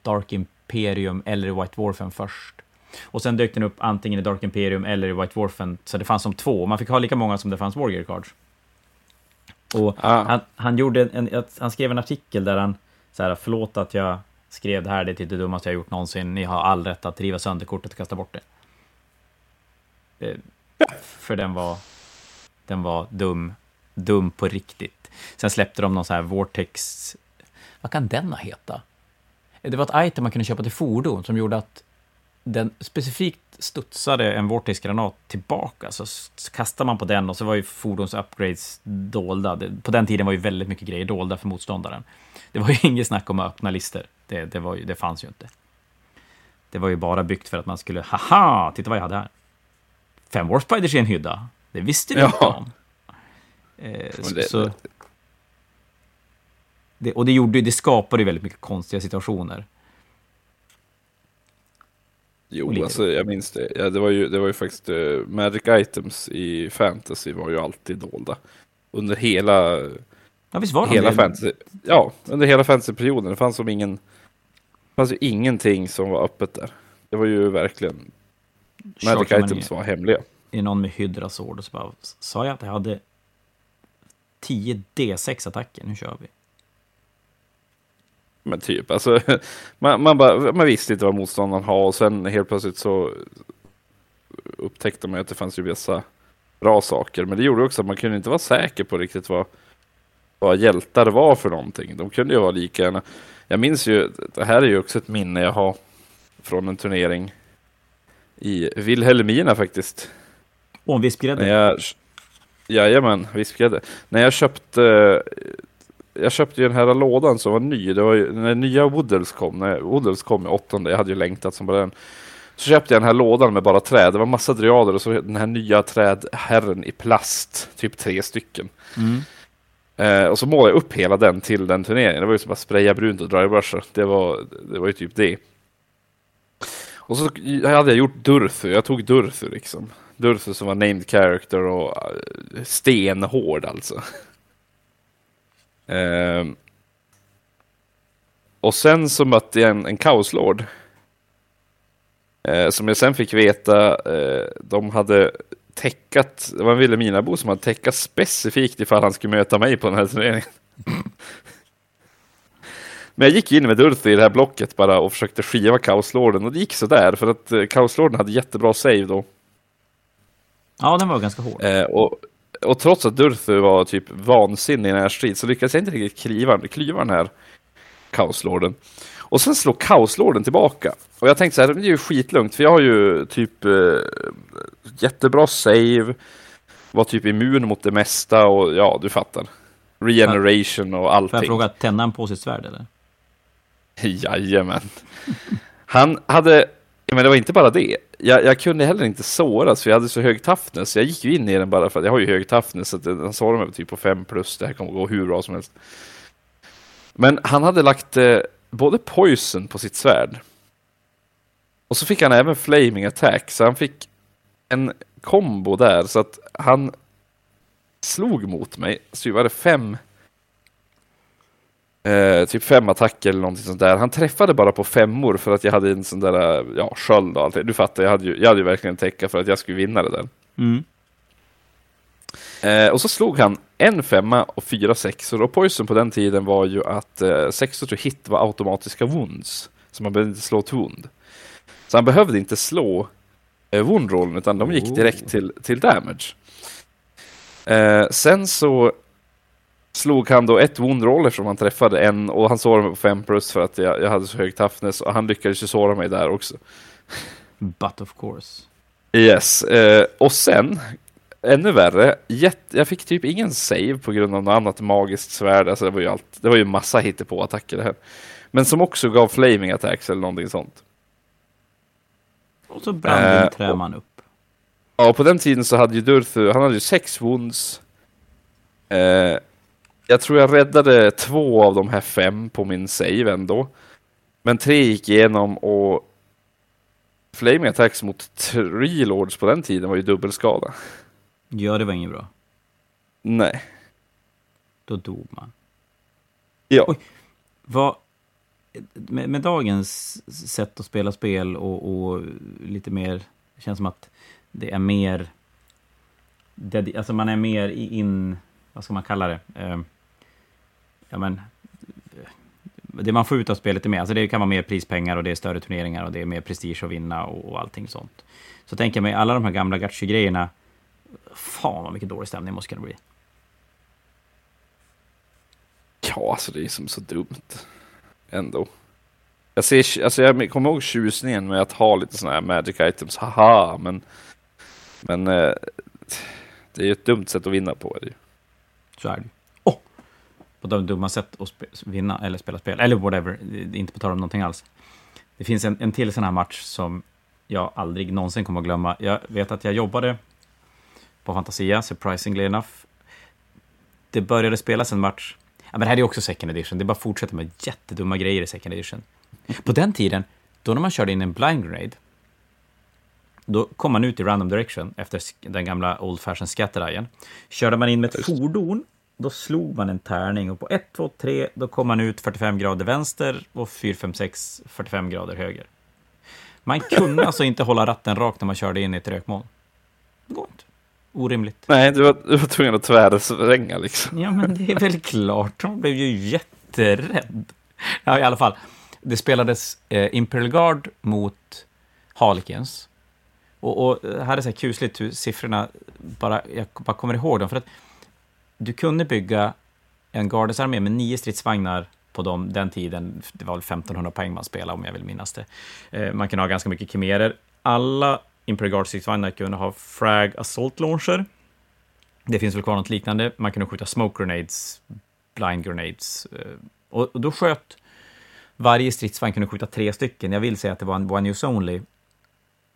Dark Imperium eller i White Dwarfen först. Och sen dök den upp antingen i Dark Imperium eller i White Dwarfen, så det fanns som två. Man fick ha lika många som det fanns Wargear Cards. Och ah. han, han, gjorde en, han skrev en artikel där han, så här, förlåt att jag skrev det här, det är det dummaste jag gjort någonsin. Ni har all rätt att riva sönder kortet och kasta bort det. Eh, för den var, den var dum, dum på riktigt. Sen släppte de någon så här Vortex, vad kan den ha heta? Det var ett item man kunde köpa till fordon som gjorde att den specifikt studsade en vortex-granat tillbaka. Så kastade man på den och så var ju fordons-upgrades dolda. På den tiden var ju väldigt mycket grejer dolda för motståndaren. Det var ju [LAUGHS] inget snack om att öppna listor. Det, det, var ju, det fanns ju inte. Det var ju bara byggt för att man skulle, haha, titta vad jag hade här. Fem Warspiders i en hydda. Det visste vi ja. inte om. Eh, så det, och det, gjorde, det skapade ju väldigt mycket konstiga situationer. Jo, alltså jag minns det. Ja, det, var ju, det var ju faktiskt uh, Magic Items i Fantasy var ju alltid dolda. Under hela... Ja, visst var de hela det? fantasy, Ja, under hela fantasyperioden. Det fanns som ingen... Det fanns ju ingenting som var öppet där. Det var ju verkligen... Magic Items var hemliga. I någon med Hydrasord och så bara, sa jag att jag hade 10 D6 attacker, nu kör vi. Men typ, alltså, [LAUGHS] man, man, bara, man visste inte vad motståndaren har och sen helt plötsligt så upptäckte man att det fanns ju vissa bra saker. Men det gjorde också att man kunde inte vara säker på riktigt vad, vad hjältar var för någonting. De kunde ju vara lika gärna. Jag minns ju, det här är ju också ett minne jag har från en turnering i Vilhelmina faktiskt. Och en vispgrädde? Jajamän, vispgrädde. När jag köpte jag köpte ju den här lådan som var ny. Det var ju, när nya Woodles kom, när Woodles kom i åttonde, jag hade ju längtat som bara den. Så köpte jag den här lådan med bara träd. Det var massa dryader och så den här nya trädherren i plast, typ tre stycken. Mm. Eh, och så målade jag upp hela den till den turneringen. Det var ju som att spraya brunt och drybrusha. Det var, det var ju typ det. Och så hade jag gjort Durthu. Jag tog Durthu liksom. Durthu som var named character och uh, stenhård alltså. Eh, och sen så mötte jag en, en kaoslord. Eh, som jag sen fick veta, eh, de hade täckat, det var en Vilhelminabo som hade täckat specifikt ifall han skulle möta mig på den här turneringen. [LAUGHS] Men jag gick in med Durthi i det här blocket bara och försökte skiva kaoslorden och det gick sådär för att eh, kaoslorden hade jättebra save då. Ja, den var ganska hård. Eh, och och trots att Durthu var typ vansinnig i den här strid så lyckades jag inte riktigt kliva, klyva den här kaoslorden. Och sen slår kaoslorden tillbaka. Och jag tänkte så här, det är ju skitlugnt för jag har ju typ eh, jättebra save, var typ immun mot det mesta och ja, du fattar. Regeneration och allting. Får jag fråga, tände han på sitt svärd eller? [LAUGHS] Jajamän. Han hade men det var inte bara det. Jag, jag, kunde heller inte såras för jag hade så hög toughness. Jag gick ju in i den bara för att jag har ju hög toughness. Så att den sårade mig typ på 5 plus. Det här kommer gå hur bra som helst. Men han hade lagt eh, både poison på sitt svärd. Och så fick han även flaming attack. Så han fick en kombo där. Så att han slog mot mig. Så var det fem Eh, typ fem attacker eller någonting sånt där. Han träffade bara på femmor för att jag hade en sån där ja, sköld och allt Du fattar, jag hade ju, jag hade ju verkligen täcka för att jag skulle vinna det där. Mm. Eh, och så slog han en femma och fyra sexor och poison på den tiden var ju att eh, sexor to hit var automatiska wounds. Så man behövde inte slå ett wound. Så han behövde inte slå eh, wound utan de gick direkt till, till damage. Eh, sen så slog han då ett wound roll eftersom han träffade en och han sårade mig på 5 plus för att jag, jag hade så hög toughness och han lyckades ju såra mig där också. But of course. Yes, eh, och sen ännu värre, jag fick typ ingen save på grund av något annat magiskt svärd. Alltså det var ju allt, det var ju massa på attacker det här. Men som också gav flaming attacks eller någonting sånt. Och så brann uh, träman upp. Ja, på den tiden så hade ju Durthu, han hade ju sex wounds. Uh, jag tror jag räddade två av de här fem på min save ändå. Men tre gick igenom och Flaming attacks mot tre lords på den tiden var ju dubbelskada. Ja, det var inget bra. Nej. Då dog man. Ja. Oj, vad, med, med, dagens sätt att spela spel och, och lite mer, det känns som att det är mer, alltså man är mer in, vad ska man kalla det? Eh, ja men, det man får ut av spelet är mer, alltså det kan vara mer prispengar och det är större turneringar och det är mer prestige att vinna och, och allting sånt. Så tänker jag mig, alla de här gamla gacha-grejerna, fan vad mycket dålig stämning måste det bli. Ja, alltså det är som så dumt ändå. Jag, ser, alltså jag kommer ihåg tjusningen med att ha lite sådana här magic items, haha, men, men eh, det är ju ett dumt sätt att vinna på. Är det. Så är det! På de dumma sätt att vinna eller spela spel, eller whatever, inte på tal om någonting alls. Det finns en, en till sån här match som jag aldrig någonsin kommer att glömma. Jag vet att jag jobbade på Fantasia, surprisingly enough. Det började spelas en match Ja, men det här är också second edition. Det bara att fortsätta med jättedumma grejer i second edition. På den tiden, då när man körde in en blind grenade, då kom man ut i random direction efter den gamla old fashion scattereye. Körde man in med ett fordon, då slog man en tärning och på 1, 2, 3, då kom man ut 45 grader vänster och 4, 5, 6, 45 grader höger. Man kunde alltså inte hålla ratten rakt när man körde in i ett rökmoln. Det går inte orimligt. Nej, du var, du var tvungen att tvärsvänga liksom. Ja, men det är väl [LAUGHS] klart. De blev ju jätterädd. Ja, i alla fall. Det spelades eh, Imperial Guard mot Harlequins. Och, och här är så här kusligt hur siffrorna bara, jag bara kommer ihåg dem. För att du kunde bygga en gardesarmé med nio stridsvagnar på dem, den tiden. Det var väl 1500 poäng man spelade om jag vill minnas det. Eh, man kunde ha ganska mycket kimerer. Alla Imperial Guard stridsvagnar kunde ha Frag Assault Launcher. Det finns väl kvar något liknande. Man kunde skjuta Smoke Grenades, Blind Grenades. Eh, och, då sköt varje stridsvagn kunde skjuta tre stycken. Jag vill säga att det var en one use only.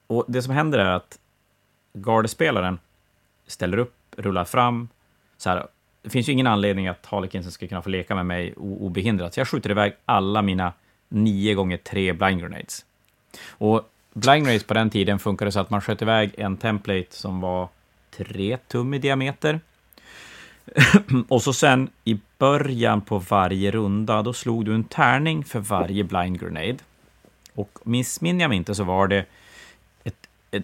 Och det som händer är att gardespelaren ställer upp, rullar fram. Så här, det finns ju ingen anledning att Harlekinsen ska kunna få leka med mig obehindrat. Så jag skjuter iväg alla mina nio gånger tre blind grenades. Och Blind grenades på den tiden funkade så att man sköt iväg en template som var 3 tum i diameter. [CLEARS THROAT] och så sen i början på varje runda, då slog du en tärning för varje blind grenade. Och missminner jag mig inte så var det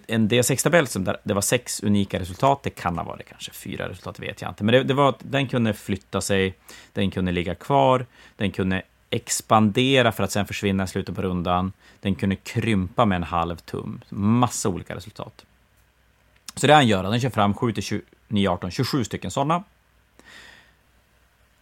en D6-tabell som där det var sex unika resultat. Det kan ha varit kanske fyra resultat, det vet jag inte. Men det, det var att den kunde flytta sig, den kunde ligga kvar, den kunde expandera för att sen försvinna i slutet på rundan. Den kunde krympa med en halv tum. Massa olika resultat. Så det han gör, den kör fram 7 till 9, 18, 27 stycken sådana.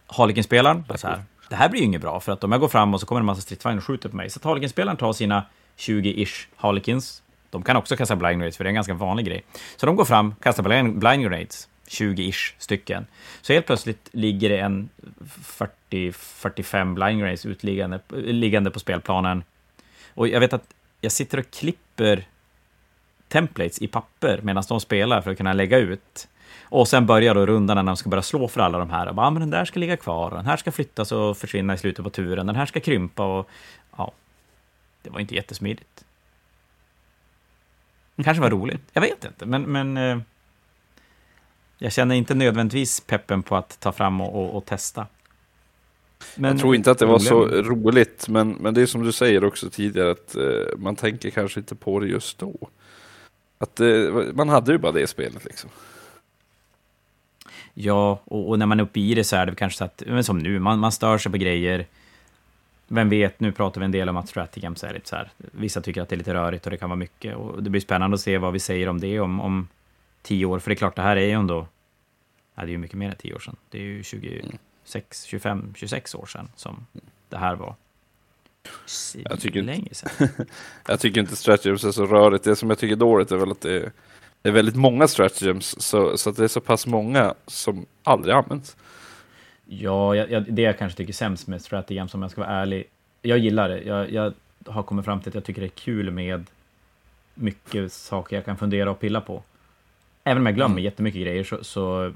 Harlequin-spelaren, så här, det här blir ju inget bra, för att om jag går fram och så kommer en massa stridsvagnar och skjuter på mig, så att Harlequin-spelaren tar sina 20-ish Harlequins, de kan också kasta blind grenades, för det är en ganska vanlig grej. Så de går fram, kastar blind, blind grenades, 20-ish stycken. Så helt plötsligt ligger det en 40-45 blind grenades utliggande liggande på spelplanen. Och jag vet att jag sitter och klipper templates i papper medan de spelar för att kunna lägga ut. Och sen börjar då rundan när de ska börja slå för alla de här. Och bara, ah, men den där ska ligga kvar, den här ska flyttas och försvinna i slutet på turen, den här ska krympa och ja, det var inte jättesmidigt. Kanske var roligt, jag vet inte, men, men eh, jag känner inte nödvändigtvis peppen på att ta fram och, och, och testa. Men, jag tror inte att det var så roligt, men, men det är som du säger också tidigare, att eh, man tänker kanske inte på det just då. Att eh, man hade ju bara det spelet liksom. Ja, och, och, när man är uppe i det så är det kanske så att, men som nu, man, man stör sig på grejer. Vem vet, nu pratar vi en del om att Stratigames är lite så här, vissa tycker att det är lite rörigt och det kan vara mycket. Och det blir spännande att se vad vi säger om det om, om tio år, för det är klart, det här är ju ändå, ja, det är ju mycket mer än tio år sedan. Det är ju 26, 25, 26 år sedan som det här var. Jag tycker, inte, [LAUGHS] jag tycker inte Stratagem är så rörigt. Det som jag tycker är dåligt är väl att det, det är väldigt många stratagems, så, så att det är så pass många som aldrig används. Ja, jag, jag, det jag kanske tycker sämst med stratagems, om jag ska vara ärlig. Jag gillar det. Jag, jag har kommit fram till att jag tycker det är kul med mycket saker jag kan fundera och pilla på. Även om jag glömmer mm. jättemycket grejer så... så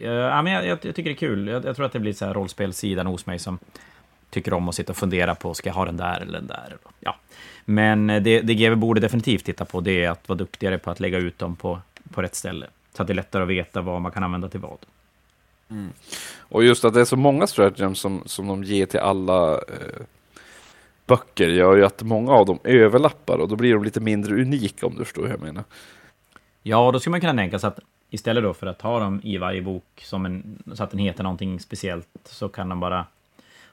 ja, men jag, jag, tycker det är kul. Jag, jag tror att det blir så här rollspelsidan hos mig som tycker om att sitta och fundera på, ska jag ha den där eller den där? Ja. Men det, det GW borde definitivt titta på, det är att vara duktigare på att lägga ut dem på, på rätt ställe. Så att det är lättare att veta vad man kan använda till vad. Mm. Och just att det är så många stratagems som, som de ger till alla eh, böcker gör ju att många av dem överlappar och då blir de lite mindre unika om du förstår hur jag menar. Ja, då skulle man kunna tänka sig att istället då för att ha dem i varje bok som en, så att den heter någonting speciellt så kan de bara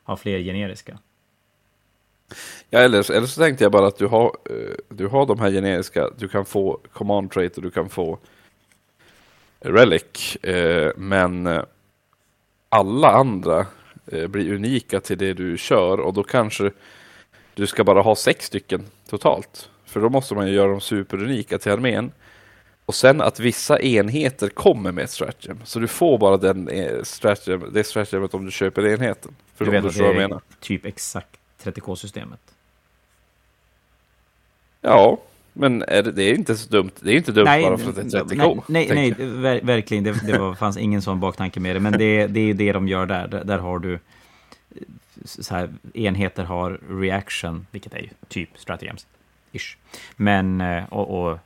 ha fler generiska. Ja, eller, eller så tänkte jag bara att du har, eh, du har de här generiska, du kan få command trait och du kan få relic, eh, men eh, alla andra blir unika till det du kör och då kanske du ska bara ha sex stycken totalt. För då måste man ju göra dem superunika till armén. Och sen att vissa enheter kommer med ett stratagem. Så du får bara den stratagem, det stratagemet om du köper enheten. För du vet att det är menar. typ exakt 30K-systemet. Ja, men är det, det, är inte så dumt. Det är inte dumt nej, bara för att det är 30K. Nej, nej, nej ver verkligen. Det, det var, fanns ingen sån baktanke med det. Men det, det är det de gör där. Där, där har du så här, enheter har reaction, vilket är ju typ stratagems. Ish. Men, eh, och, och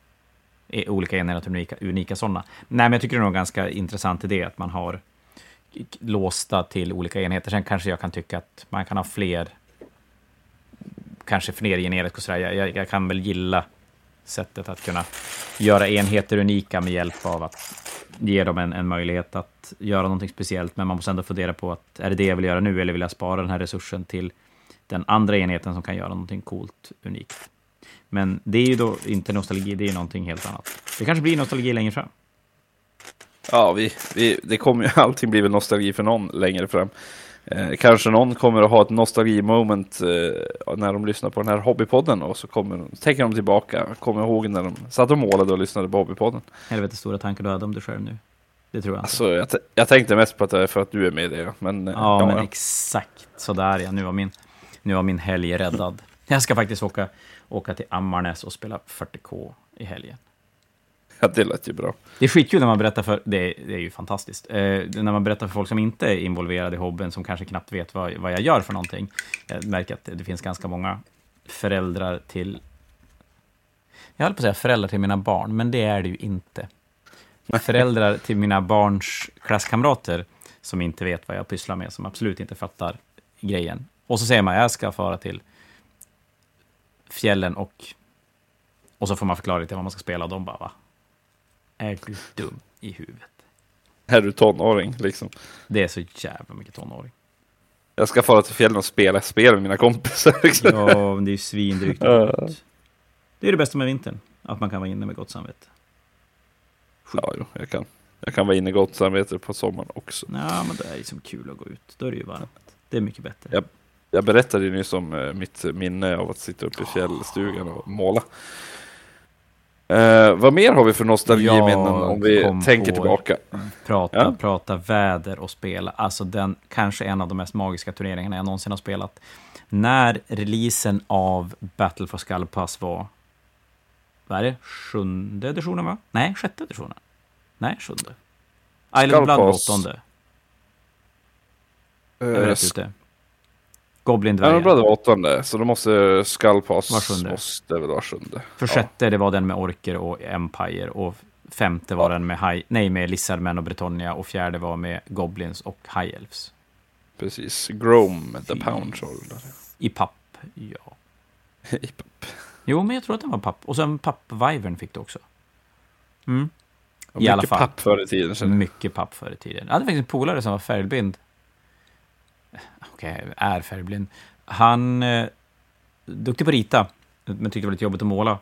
olika enheter unika, unika sådana. Nej, men jag tycker det är nog ganska intressant idé att man har låsta till olika enheter. Sen kanske jag kan tycka att man kan ha fler, kanske fler generiskt och sådär. Jag, jag, kan väl gilla sättet att kunna göra enheter unika med hjälp av att ge dem en, en möjlighet att göra någonting speciellt. Men man måste ändå fundera på att är det det jag vill göra nu eller vill jag spara den här resursen till den andra enheten som kan göra någonting coolt, unikt. Men det är ju då inte nostalgi, det är någonting helt annat. Det kanske blir nostalgi längre fram. Ja, vi, vi, det kommer ju [LAUGHS] allting blir väl nostalgi för någon längre fram. Eh, kanske någon kommer att ha ett nostalgi-moment eh, när de lyssnar på den här hobbypodden och så kommer, tänker de tillbaka, kommer ihåg när de satt och målade och lyssnade på hobbypodden. Helvete stora tankar du hade om dig själv nu. Det tror jag inte. Alltså, jag, jag tänkte mest på att det är för att du är med i det. Men, eh, ja, ja, men ja. exakt sådär ja. Nu var, min, nu var min helg räddad. Jag ska faktiskt åka, åka till Ammarnäs och spela 40K i helgen. Ja, det lät ju bra. Det är skitkul när man berättar för, det, det är ju fantastiskt, eh, när man berättar för folk som inte är involverade i hobbyn, som kanske knappt vet vad, vad jag gör för någonting. Jag märker att det finns ganska många föräldrar till, jag höll på att säga föräldrar till mina barn, men det är det ju inte. Föräldrar till mina barns klasskamrater som inte vet vad jag pysslar med, som absolut inte fattar grejen. Och så säger man, jag ska fara till fjällen och och så får man förklara lite vad man ska spela och de bara, va? Är du dum i huvudet? Är du tonåring liksom? Det är så jävla mycket tonåring. Jag ska fara till fjällen och spela spel med mina kompisar. [LAUGHS] Liksom. Ja, men det är ju svindrygt. Det är det bästa med vintern, att man kan vara inne med gott samvete. Ja, jo, jag kan. Jag kan vara inne med gott samvete på sommaren också. Ja, men det är ju som kul att gå ut. Då är det ju varmt. Det är mycket bättre. Jag, jag berättade ju nyss om uh, mitt minne av att sitta uppe i fjällstugan och måla. Uh, vad mer har vi för nostalgiminnen om vi tänker tillbaka? Prata, ja? prata väder och spela. Alltså den kanske en av de mest magiska turneringarna jag någonsin har spelat. När releasen av Battle for Skullpass var, vad är det, sjunde editionen va? Nej, sjätte editionen. Nej, sjunde. Island Blood var åttonde. Uh, jag är rätt ute. Goblin-dvärgen. Ja, det var åttonde, så då måste Skullpass var sjunde. måste väl vara sjunde. För sjätte, det var den med Orker och Empire. Och femte var ja. den med, high, nej, med Lizardmen och Bretonia. Och fjärde var med Goblins och High Elves. Precis. Grome, The Pound I papp, ja. [LAUGHS] I papp. Jo, men jag tror att den var papp. Och sen papp-vivern fick du också. Mm. I alla fall. Mycket papp förr i tiden. Mycket papp förr i tiden. Jag hade faktiskt en polare som var färgblind okej, okay, är färgblind. Han eh, duktig på att rita, men tyckte det var lite jobbigt att måla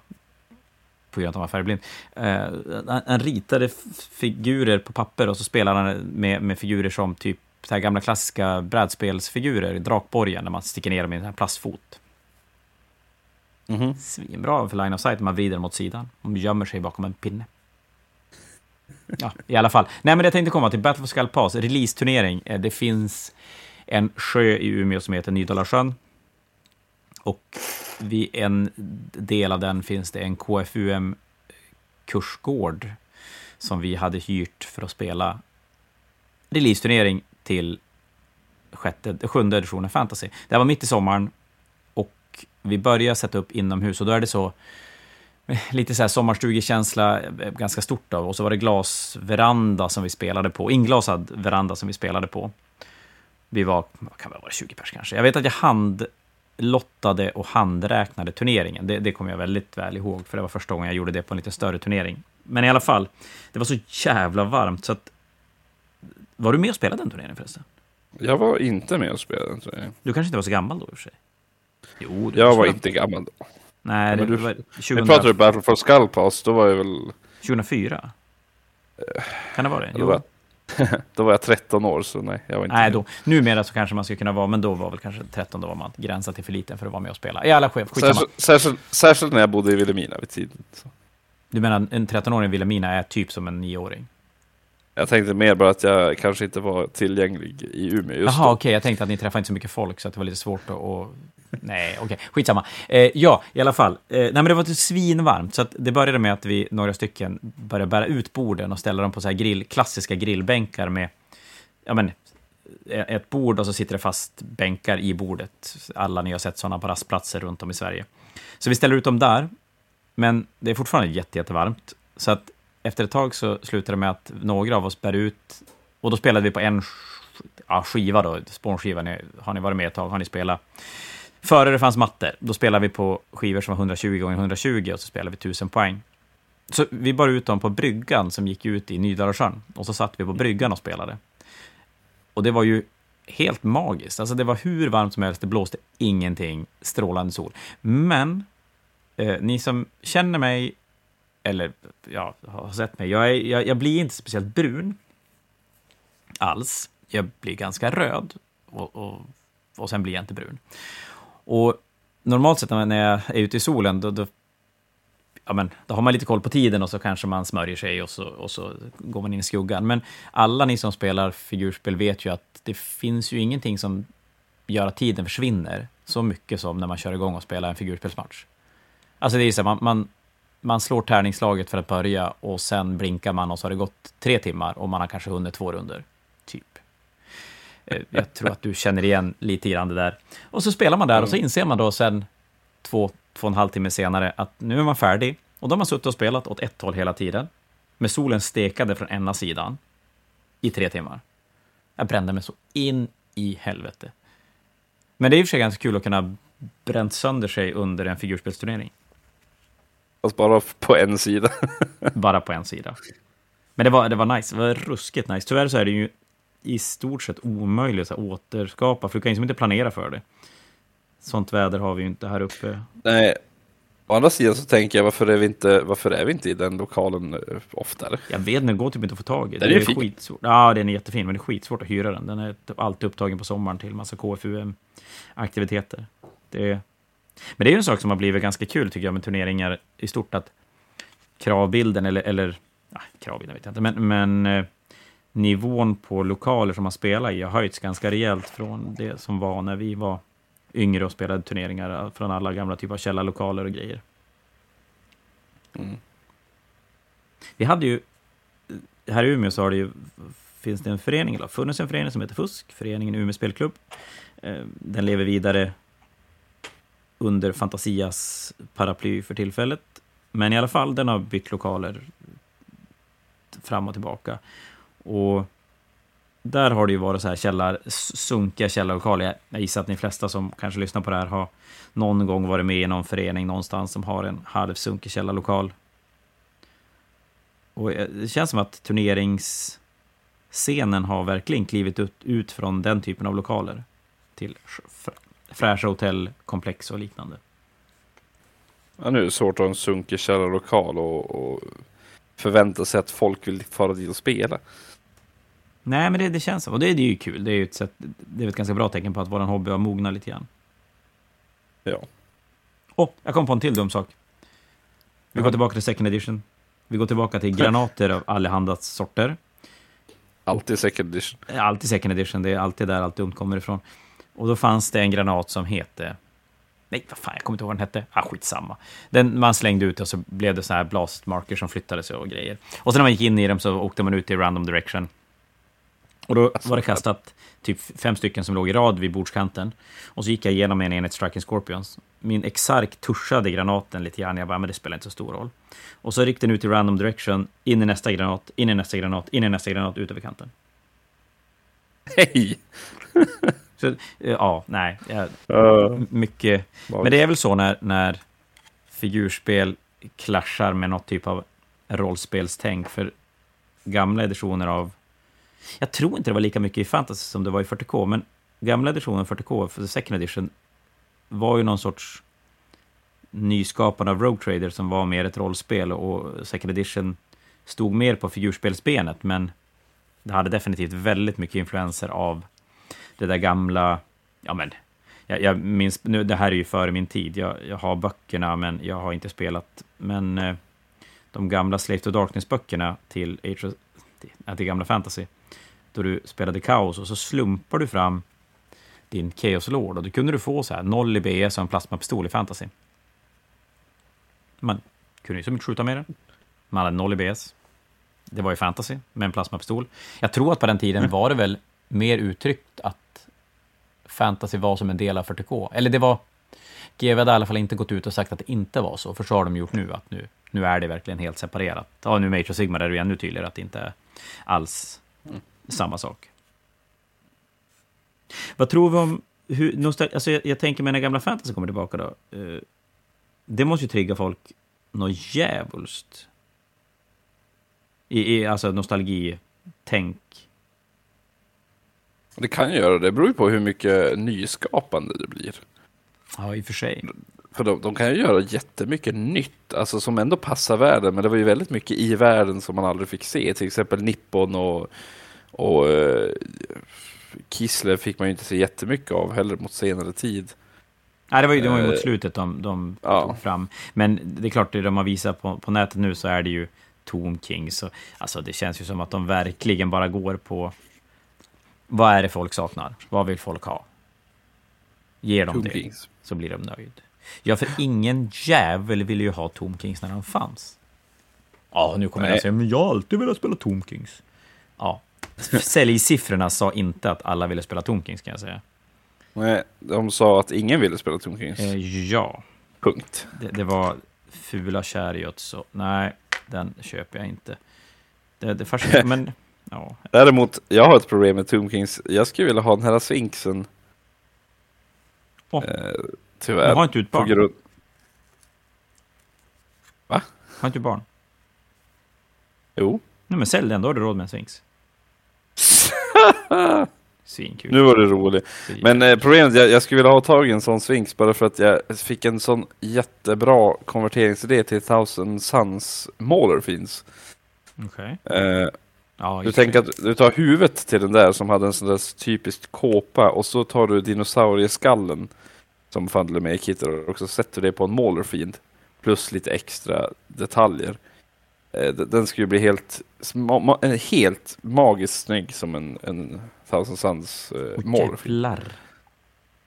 på grund av att han var färgblind. Uh, han, han, ritade figurer på papper och så spelade han med, med figurer som typ så här gamla klassiska brädspelsfigurer, drakborgen, när man sticker ner dem i en plastfot. Mm -hmm. Svinbra för line of sight, man vrider mot sidan. Man gömmer sig bakom en pinne. Ja, i alla fall. Nej, men jag tänkte komma till Battle for Skull Pass, release-turnering. Eh, det finns en sjö i Umeå som heter Nydalasjön. Och vid en del av den finns det en KFUM-kursgård som vi hade hyrt för att spela releaseturnering till sjätte, sjunde editionen Fantasy. Det här var mitt i sommaren och vi började sätta upp inomhus och då är det så lite så här sommarstugekänsla, ganska stort då. Och så var det glasveranda som vi spelade på, inglasad veranda som vi spelade på. Vi var, kan det vara, 20 pers kanske. Jag vet att jag handlottade och handräknade turneringen. Det, det kommer jag väldigt väl ihåg, för det var första gången jag gjorde det på en lite större turnering. Men i alla fall, det var så jävla varmt så att... Var du med och spelade den turneringen förresten? Jag var inte med och spelade den turneringen. Du kanske inte var så gammal då i och för sig? Jo, jag var inte gammal då. Nej, det du, var 2000... Nu pratar du Battle for Skull Pass, då var jag väl... 2004? Kan det vara det? Jo. [LAUGHS] Då var, jag, då var jag 13 år, så nej, jag var inte Nej, då, numera så kanske man skulle kunna vara, men då var väl kanske 13, då var man gränsat till för liten för att vara med och spela. I alla chef, särskilt, särskilt, särskilt när jag bodde i Vilhelmina vid tiden. Så. Du menar en 13-åring i Vilhelmina är typ som en 9-åring? Jag tänkte mer bara att jag kanske inte var tillgänglig i Umeå just Jaha, okej. Okay. Jag tänkte att ni träffade inte så mycket folk, så att det var lite svårt att... att... Nej, okej. Okay. Skitsamma. Eh, ja, i alla fall. Eh, nej, men det var svinvarmt, så det började med att vi, några stycken, började bära ut borden och ställa dem på så här grill, klassiska grillbänkar med... Ja, men ett bord och så sitter det fast bänkar i bordet. Alla ni har sett sådana på rastplatser runt om i Sverige. Så vi ställer ut dem där, men det är fortfarande jätte, jättevarmt. Så att efter ett tag så slutade det med att några av oss bär ut, och då spelade vi på en ja, skiva då, spånskiva, har ni varit med ett tag, har ni spelat? Före det fanns mattor, då spelade vi på skivor som var 120 gånger 120 och så spelade vi 1000 poäng. Så vi bar ut dem på bryggan som gick ut i Nydalasjön och så satt vi på bryggan och spelade. Och det var ju helt magiskt. Alltså det var hur varmt som helst, det blåste ingenting, strålande sol. Men eh, ni som känner mig eller ja, har sett mig, jag, är, jag, jag, blir inte speciellt brun alls. Jag blir ganska röd och, och, och sen blir jag inte brun. Och normalt sett när jag är ute i solen, då, då, ja, men, då har man lite koll på tiden och så kanske man smörjer sig och så, och så går man in i skuggan. Men alla ni som spelar figurspel vet ju att det finns ju ingenting som gör att tiden försvinner så mycket som när man kör igång och spelar en figurspelsmatch. Alltså det är så här, man, man, man slår tärningslaget för att börja och sen blinkar man och så har det gått tre timmar och man har kanske hunnit två runder. Typ. Eh, jag tror att du känner igen lite grann det där. Och så spelar man där och så mm. inser man då sen två, två och en halv timme senare att nu är man färdig. Och då har man suttit och spelat åt ett håll hela tiden. Med solen stekade från ena sidan i tre timmar. Jag brände mig så in i helvete. Men det är i och för sig ganska kul att kunna bränt sönder sig under en figurspelsturnering. Fast bara på en sida. [LAUGHS] bara på en sida. Men det var, det var nice, det var ruskigt nice. Tyvärr så är det ju i stort sett omöjligt att återskapa, för du kan ju liksom inte planera för det. Sånt väder har vi ju inte här uppe. Nej, Å andra sidan så tänker jag, varför är vi inte, varför är vi inte i den lokalen eh, oftare? Jag vet inte, det går typ inte att få tag i. Den det är, är skitsvårt. Ja, den är jättefin, men det är skitsvårt att hyra den. Den är typ alltid upptagen på sommaren till massa KFUM-aktiviteter. Det, men det är ju en sak som har blivit ganska kul tycker jag med turneringar i stort, att kravbilden eller, eller ja, kravbilden vet jag inte, men, men eh, nivån på lokaler som man spelar i har höjts ganska rejält från det som var när vi var yngre och spelade turneringar eh, från alla gamla typer av källarlokaler och grejer. Mm. Vi hade ju, här i Umeå så har det ju, finns det en förening, eller funnits en förening som heter FUSK, Föreningen Umeå Spelklubb. Eh, den lever vidare under Fantasias paraply för tillfället. Men i alla fall, den har bytt lokaler fram och tillbaka. Och där har det ju varit så här källar, sunkiga källarlokaler. Jag gissar att ni flesta som kanske lyssnar på det här har någon gång varit med i någon förening någonstans som har en halvsunkig källarlokal. Och eh, det känns som att turneringsscenen har verkligen klivit ut, ut från den typen av lokaler till fräscha hotellkomplex och liknande. Ja, nu är det svårt att ha en sunkig källarlokal och, och förvänta sig att folk vill fara dit och spela. Nej, men det, det känns så. Och det, det är ju kul. Det är ju ett, sätt, det är ett ganska bra tecken på att vår hobby har mognat lite grann. Ja. oh, jag kom på en till dum sak. Vi går tillbaka till second edition. Vi går tillbaka till granater av allehanda sorter. Alltid second edition. Alltid second edition, det är alltid där allt dumt kommer ifrån. Och då fanns det en granat som hette... Nej, vad fan, jag kommer inte ihåg vad den hette. Ah, skitsamma. Den man slängde ut och så blev det så här blastmarker som flyttade sig och grejer. Och sen när man gick in i dem så åkte man ut i random direction. Och då var det kastat typ fem stycken som låg i rad vid bordskanten. Och så gick jag igenom en enhet Striking Scorpions. Min Exark tuschade granaten lite grann. Jag bara, men det spelar inte så stor roll. Och så gick den ut i random direction, in i nästa granat, in i nästa granat, in i nästa granat, ut över kanten. Hej! [LAUGHS] så, ja, nej. Uh, mycket. Men det är väl så när, när figurspel klaschar med något typ av rollspelstänk. För gamla editioner av jag tror inte det var lika mycket i fantasy som det var i 40K, men gamla editionen 40K, för second edition, var ju någon sorts nyskapande av Rogue Trader som var mer ett rollspel och second edition stod mer på figurspelsbenet, men det hade definitivt väldigt mycket influenser av det där gamla, ja men, jag, jag minns, nu, det här är ju före min tid, jag, jag har böckerna, men jag har inte spelat, men eh, de gamla Slave to Darkness-böckerna till, Age of, till, till gamla fantasy, då du spelade kaos och så slumpar du fram din Chaos Lord och då kunde du få så här noll i BS och en plasmapistol i fantasy. Man kunde ju som inte skjuta med den. Man hade noll i BS. Det var ju fantasy med en plasmapistol. Jag tror att på den tiden var det väl mer uttryckt att fantasy var som en del av 40K. Eller det var... GW hade i alla fall inte gått ut och sagt att det inte var så, för så har de gjort nu, att nu, nu är det verkligen helt separerat. Ja, nu med Sigma Sigmar är det ju ännu tydligare att det inte är alls samma sak. Vad tror vi om... Hur, alltså jag, jag tänker mig när gamla fantasy kommer tillbaka då. Eh, det måste ju trigga folk något djävulskt. I, i alltså nostalgi-tänk. Det kan göra det. Beror ju på hur mycket nyskapande det blir. Ja, i och för sig. För de, de, kan ju göra jättemycket nytt, alltså som ändå passar världen. Men det var ju väldigt mycket i världen som man aldrig fick se. Till exempel Nippon och och eh, Kissler fick man ju inte se jättemycket av heller mot senare tid. Nej, det var ju, det var ju mot eh, slutet de, de ja. tog fram. Men det är klart, det de har visat på, på nätet nu så är det ju Tomb Kings. Och, alltså, det känns ju som att de verkligen bara går på vad är det folk saknar? Vad vill folk ha? Ger de Tomb det, Kings. så blir de nöjd. Ja, för ingen jävel ville ju ha Tomb Kings när han fanns. Ja, nu kommer Nej. jag säga, men jag har alltid velat spela Tomb Kings. Ja, Säljsiffrorna sa inte att alla ville spela Tomkings kan jag säga. Nej, de sa att ingen ville spela Tomkings. Eh, ja. Punkt. Det, det, var fula Chariot, så nej, den köper jag inte. Det, det första, [LAUGHS] men ja. Däremot, jag har ett problem med Tomkings. Jag skulle vilja ha den här Sphinxen. Oh. Eh, tyvärr. Du har inte ut barn? Grund... Va? Har inte du barn? Jo. Nej, men sälj den, då har du råd med en Sphinx. [LAUGHS] Svinkul. Nu var det roligt. Men eh, problemet är jag, jag skulle vilja ha tag i en sån Sphinx bara för att jag fick en sån jättebra konverteringsidé till Thousand Suns Mauler finns. Okej. Okay. Eh, ja, du tänker att du tar huvudet till den där som hade en sån där typiskt kåpa och så tar du dinosaurieskallen som fanns med i kittet och så sätter det på en Mauler Fiend plus lite extra detaljer. Eh, den skulle bli helt, helt magiskt snygg som en, en Thousand Suns uh, mål.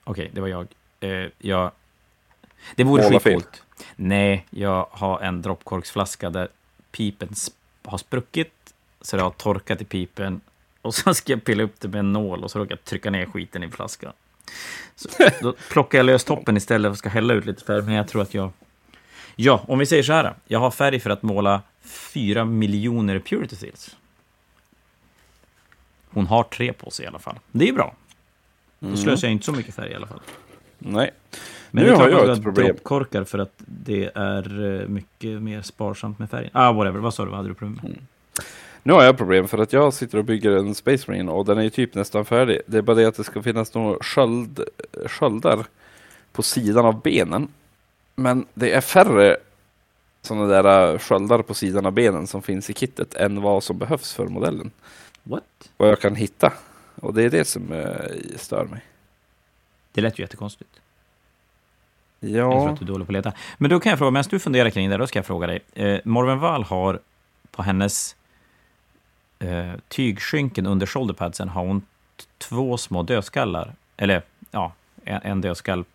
Okej, okay, det var jag. Uh, jag... Det vore skitcoolt. Nej, jag har en droppkorksflaska där pipen har spruckit, så det har torkat i pipen. Och så [LAUGHS] ska jag pilla upp det med en nål och så råkar jag trycka ner skiten i flaskan. Så, då plockar jag lös toppen istället och ska hälla ut lite färg, men jag tror att jag... Ja, om vi säger så här. Jag har färg för att måla 4 miljoner Purity Seals. Hon har tre på sig i alla fall. Det är bra. Då mm. slösar jag inte så mycket färg i alla fall. Nej. Men nu har jag ett problem. droppkorkar för att det är eh, mycket mer sparsamt med färgen. Ah, whatever. Vad sa du? Vad hade du problem med? Mm. Nu har jag problem för att jag sitter och bygger en Space Marine och den är ju typ nästan färdig. Det är bara det att det ska finnas några sköld, sköldar på sidan av benen. Men det är färre sådana där äh, sköldar på sidan av benen som finns i kittet än vad som behövs för modellen. What? Vad jag kan hitta. Och det är det som uh, stör mig. Det lät ju jättekonstigt. Ja. Eller för att du är dålig på att leta. Men då kan jag fråga, medan du funderar kring det, då ska jag fråga dig. Eh, Morven Wall har på hennes eh, tygskynken under shoulderpadsen har hon två små dödskallar. Eller ja, en, en dödskalle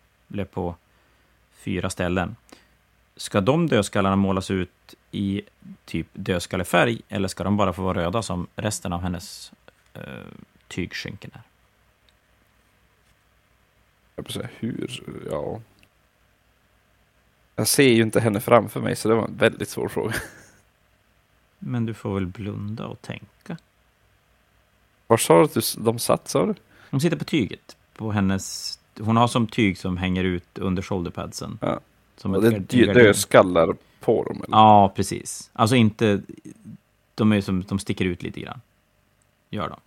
på fyra ställen. Ska de dödskallarna målas ut i typ dödskallefärg eller ska de bara få vara röda som resten av hennes eh, tygskynken är? Jag vill säga hur, ja. Jag ser ju inte henne framför mig så det var en väldigt svår fråga. Men du får väl blunda och tänka. Var sa du att de satt, sa du? De sitter på tyget. På hennes... Hon har som tyg som hänger ut under shoulderpadsen. Ja. Som och det är dödskallar på dem? Eller? Ja, precis. Alltså inte... De är som, de sticker ut lite grann. Gör de.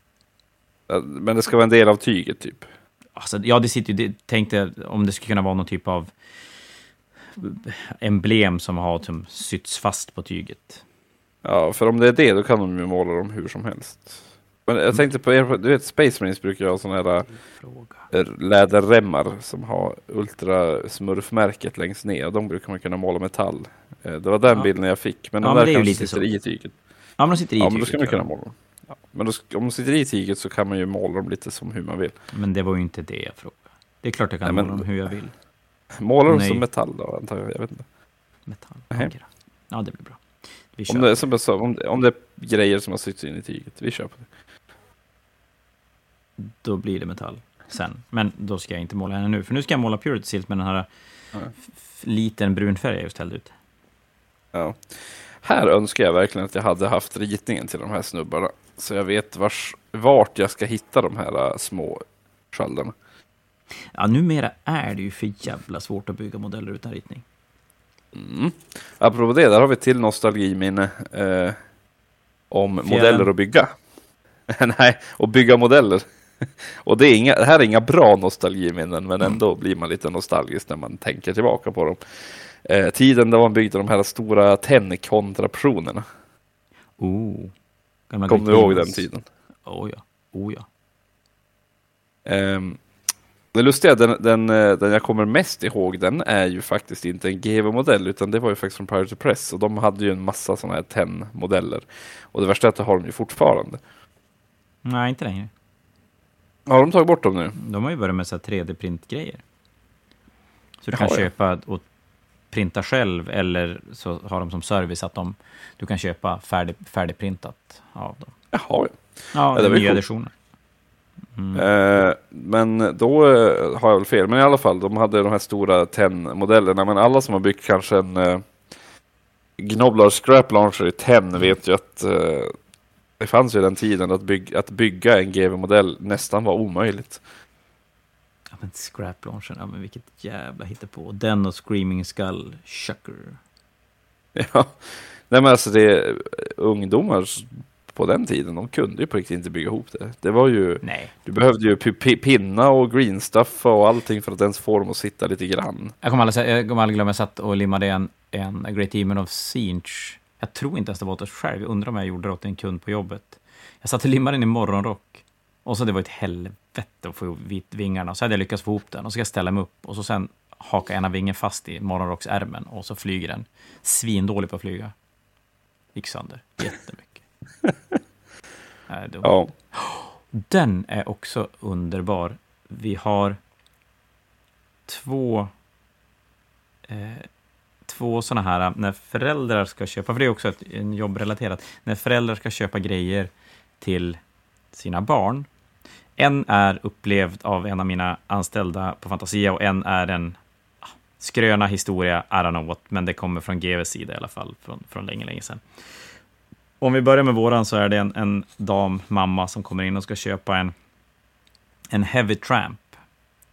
Men det ska vara en del av tyget, typ? Alltså, ja, det sitter ju... Tänk dig om det skulle kunna vara någon typ av emblem som har som sytts fast på tyget. Ja, för om det är det, då kan de ju måla dem hur som helst. Men jag tänkte på er, du vet Space Marines brukar ju ha sådana här äh, läderremmar som har Ultra smurfmärket längst ner. De brukar man kunna måla metall. Eh, det var den ja. bilden jag fick. Men ja, de där kanske sitter så. i tyget. Ja, men de sitter i ja, tyget. men då ska man kunna måla dem. Ja. Men då, om de sitter i tyget så kan man ju måla dem lite som hur man vill. Men det var ju inte det jag frågade. Det är klart jag kan Nej, måla dem hur jag vill. Måla dem som metall då, antar jag. Jag vet inte. Metall, okay. Ja, det blir bra. Vi. Om det, som jag sa, om det, om det är grejer som har sytts in i tyget, vi kör på det. Då blir det metall sen. Men då ska jag inte måla henne nu, för nu ska jag måla Purity Silt med den här liten brun färg jag just hällde ut. Ja. Här önskar jag verkligen att jag hade haft ritningen till de här snubbarna. Så jag vet vars, vart jag ska hitta de här äh, små sköldarna. Ja, numera är det ju för jävla svårt att bygga modeller utan ritning. Mm. Apropå det, där har vi till nostalgiminne eh, om Fjärran. modeller att bygga. [LAUGHS] Nej, och bygga modeller. [LAUGHS] och det, är inga, det här är inga bra nostalgiminnen, men ändå mm. blir man lite nostalgisk när man tänker tillbaka på dem. Eh, tiden då man byggde de här stora tennkontraptionerna. Oh, Kommer du ihåg den tiden? Oh ja, oh ja. Um, det lustiga, den, den, eh, den jag kommer mest ihåg, den är ju faktiskt inte en GW-modell, utan det var ju faktiskt från Pirate Press. Och de hade ju en massa sådana här TEN-modeller. Och det värsta är att det har de ju fortfarande. Nej, inte längre. Har de tagit bort dem nu? De har ju börjat med 3D-printgrejer. Så du kan Jaha, köpa och printa själv, eller så har de som service att de, du kan köpa färdig, färdigprintat av dem. Jaha, ja. Ja, ja det nya editioner. Mm. Eh, men då eh, har jag väl fel. Men i alla fall, de hade de här stora TEN-modellerna. Men alla som har byggt kanske en eh, Gnoblar Scrap Launcher i TEN vet ju att eh, det fanns ju den tiden att, bygg, att bygga en GV-modell nästan var omöjligt. Ja, men Scrap Launcher, ja, men vilket jävla hittepå. Den och Screaming Skull Chucker. [LAUGHS] Ja, nej men alltså det är ungdomar på den tiden, de kunde ju på riktigt inte bygga ihop det. Det var ju, Nej. du behövde ju pinna och greenstuffa och allting för att ens få dem att sitta lite grann. Jag kommer aldrig, jag kommer aldrig glömma, jag satt och limmade en, en Great Demon of Siege. Jag tror inte ens det var åt oss själv, jag undrar om jag gjorde det åt en kund på jobbet. Jag satt och limmade den i morgonrock. Och så det var ett helvete att få ihop vingarna. Så hade jag lyckats få ihop den och så ska jag ställa mig upp och så sen haka ena vingen fast i morgonrocksärmen och så flyger den. Svindålig på att flyga. Gick sönder jättemycket. [LAUGHS] ja. Den är också underbar. Vi har två, eh, två sådana här, när föräldrar ska köpa, för det är också ett, en jobbrelaterat, när föräldrar ska köpa grejer till sina barn. En är upplevd av en av mina anställda på Fantasia och en är en ah, skröna historia, I don't know what, men det kommer från GVs sida i alla fall, från, från länge, länge sedan. Om vi börjar med våran så är det en, en dam, mamma, som kommer in och ska köpa en, en Heavy Tramp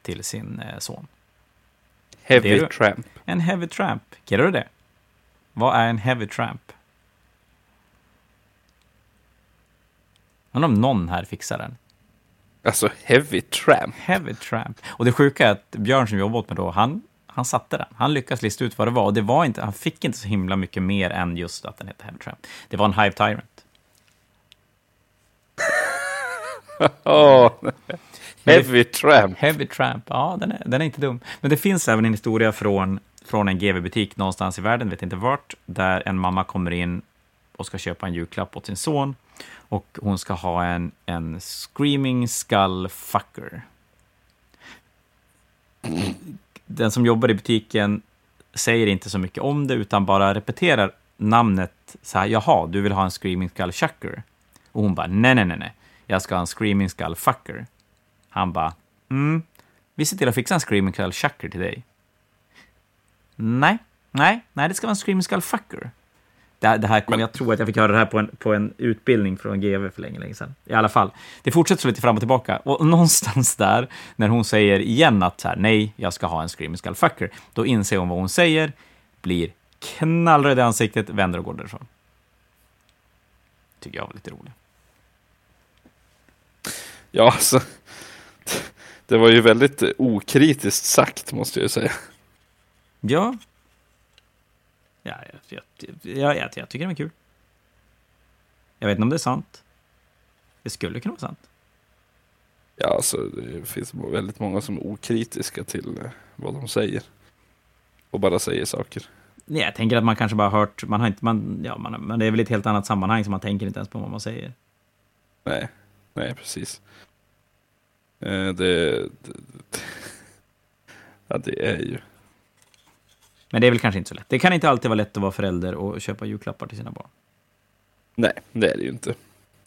till sin eh, son. Heavy det Tramp? En Heavy Tramp. Kallar du det? Vad är en Heavy Tramp? Undrar om någon här fixar den. Alltså Heavy Tramp? Heavy Tramp. Och det sjuka är att Björn som jobbat med då, han han satte den. Han lyckades lista ut vad det var. Och det var inte, han fick inte så himla mycket mer än just att den hette Heavy Tramp. Det var en Hive Tyrant. [LAUGHS] oh, heavy Tramp. Heavy Tramp, ja den är, den är inte dum. Men det finns även en historia från, från en GV-butik någonstans i världen, vet inte vart, där en mamma kommer in och ska köpa en julklapp åt sin son. Och hon ska ha en, en Screaming Skull Fucker. Den som jobbar i butiken säger inte så mycket om det, utan bara repeterar namnet så här, jaha, du vill ha en Screaming Skull Chucker? Och hon bara, nej, nej, nej, nej, jag ska ha en Screaming Skull Fucker. Han bara, mm, vi ser till att fixa en Screaming Skull Chucker till dig. Nej, nej, nej, det ska vara en Screaming Skull Fucker. Det, det här kom, Men... Jag tror att jag fick höra det här på en, på en utbildning från GV för länge, länge sedan. I alla fall, det fortsätter så lite fram och tillbaka. Och [LAUGHS] någonstans där, när hon säger igen att här, nej, jag ska ha en Screaming Skull Fucker, då inser hon vad hon säger, blir knallröd i ansiktet, vänder och går därifrån. Tycker jag var lite roligt. Ja, alltså. [LAUGHS] Det var ju väldigt okritiskt sagt, måste jag ju säga. Ja. Ja, jag, jag, jag, jag, tycker det är kul. Jag vet inte om det är sant. Det skulle kunna vara sant. Ja, alltså det finns väldigt många som är okritiska till eh, vad de säger. Och bara säger saker. Nej, jag tänker att man kanske bara hört, man har inte, man, ja, man, men det är väl ett helt annat sammanhang så man tänker inte ens på vad man säger. Nej, nej precis. Eh, det, det, [LAUGHS] ja, det är ju... Men det är väl kanske inte så lätt. Det kan inte alltid vara lätt att vara förälder och köpa julklappar till sina barn. Nej, det är det ju inte.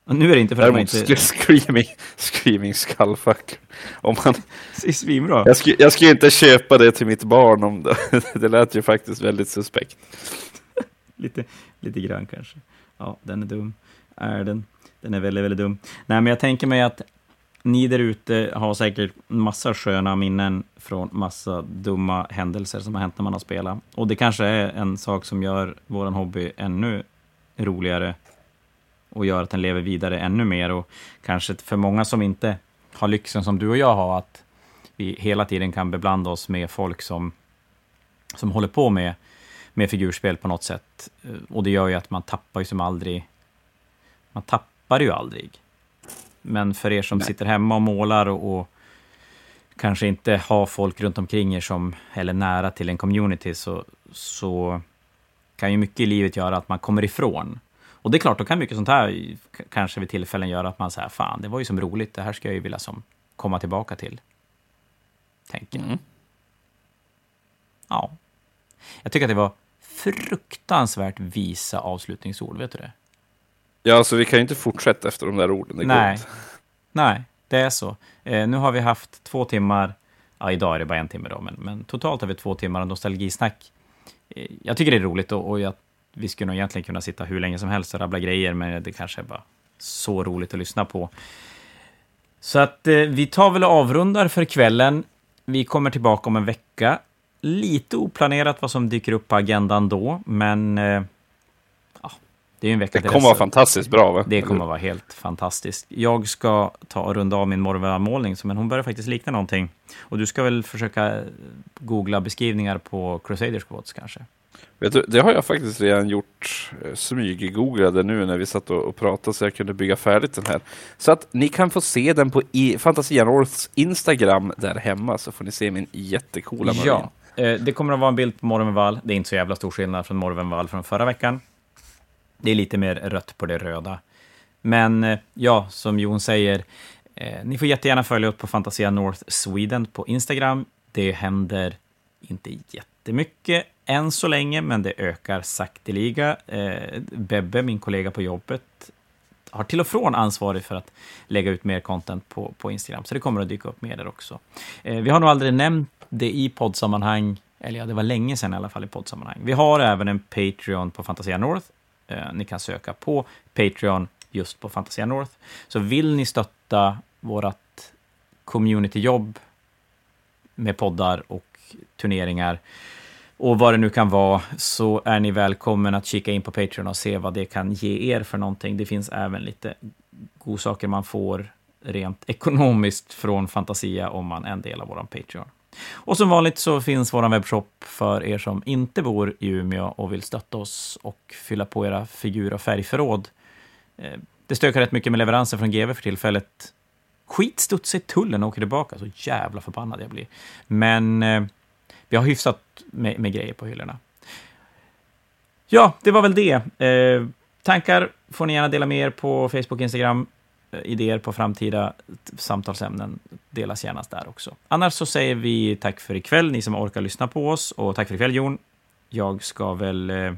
Och nu är det inte för Däremot att man inte... Screaming, screaming skullfuck. Om man... Det är svinbra. Jag skulle, jag skulle inte köpa det till mitt barn om det. [LAUGHS] Det lät ju faktiskt väldigt suspekt. [LAUGHS] lite, lite grann kanske. Ja, den är dum. Är den. Den är väldigt, väldigt dum. Nej, men jag tänker mig att ni där ute har säkert massa sköna minnen från massa dumma händelser som har hänt när man har spelat. Och det kanske är en sak som gör vår hobby ännu roligare och gör att den lever vidare ännu mer. Och kanske för många som inte har lyxen som du och jag har, att vi hela tiden kan beblanda oss med folk som, som håller på med, med figurspel på något sätt. Och det gör ju att man tappar ju som aldrig... Man tappar ju aldrig. Men för er som Nej. sitter hemma och målar och, och, kanske inte har folk runt omkring er som, eller nära till en community, så, så kan ju mycket i livet göra att man kommer ifrån. Och det är klart, då kan mycket sånt här kanske vid tillfällen göra att man säger, fan, det var ju som roligt, det här ska jag ju vilja som komma tillbaka till. Tänker. Mm. Ja. Jag tycker att det var fruktansvärt visa avslutningsord, vet du det? Ja, alltså vi kan ju inte fortsätta efter de där orden. Det Nej. Nej, det är så. Eh, nu har vi haft två timmar, ja, idag är det bara en timme då, men, men totalt har vi två timmar nostalgisnack. Eh, jag tycker det är roligt och, och jag, vi skulle nog egentligen kunna sitta hur länge som helst och rabbla grejer, men det kanske är bara så roligt att lyssna på. Så att eh, vi tar väl och avrundar för kvällen. Vi kommer tillbaka om en vecka. Lite oplanerat vad som dyker upp på agendan då, men eh, det är en vecka Det kommer vara fantastiskt bra. Va? Det kommer vara helt fantastiskt. Jag ska ta och runda av min Morva-målning, men hon börjar faktiskt likna någonting. Och du ska väl försöka googla beskrivningar på Crusader Squads kanske? Vet du, det har jag faktiskt redan gjort. Eh, smyggooglade nu när vi satt och, pratade så jag kunde bygga färdigt den här. Så att ni kan få se den på i, Fantasia Norths Instagram där hemma så får ni se min jättecoola marin. Ja, eh, det kommer att vara en bild på Morvenvall. Det är inte så jävla stor skillnad från Morvenvall från förra veckan. Det är lite mer rött på det röda. Men eh, ja, som Jon säger, eh, ni får jättegärna följa upp på Fantasia North Sweden på Instagram. Det händer inte jättemycket än så länge, men det ökar sakteliga. Eh, Bebbe, min kollega på jobbet, har till och från ansvarig för att lägga ut mer content på, på Instagram, så det kommer att dyka upp mer där också. Eh, vi har nog aldrig nämnt det i poddsammanhang, eller ja, det var länge sedan i alla fall i poddsammanhang. Vi har även en Patreon på Fantasia North, Eh, ni kan söka på Patreon just på Fantasia North. Så vill ni stötta vårt communityjobb med poddar och turneringar och vad det nu kan vara, så är ni välkommen att kika in på Patreon och se vad det kan ge er för någonting. Det finns även lite godsaker man får rent ekonomiskt från Fantasia om man är en del av vår Patreon. Och som vanligt så finns vår webbshop för er som inte bor i Umeå och vill stötta oss och fylla på era figur och färgförråd. Eh, det stökar rätt mycket med leveranser från GV för tillfället. Skitstudsigt i tullen och åker tillbaka. Så jävla förbannad jag blir. Men eh, vi har hyfsat med, med, grejer på hyllorna. Ja, det var väl det. Eh, tankar får ni gärna dela med er på Facebook och Instagram. Eh, idéer på framtida samtalsämnen delas gärna där också. Annars så säger vi tack för ikväll, ni som orkar lyssna på oss. Och tack för ikväll, Jon. Jag ska väl, eh,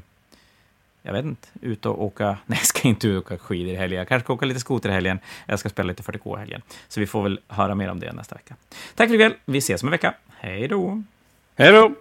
jag vet inte, ut och åka, [LAUGHS] nej jag ska inte ut och åka skidor i helgen. Jag kanske ska åka lite skoter i helgen. Jag ska spela lite 40K i helgen. Så vi får väl höra mer om det nästa vecka. Tack för ikväll, vi ses om en vecka. Hej då! Hej då!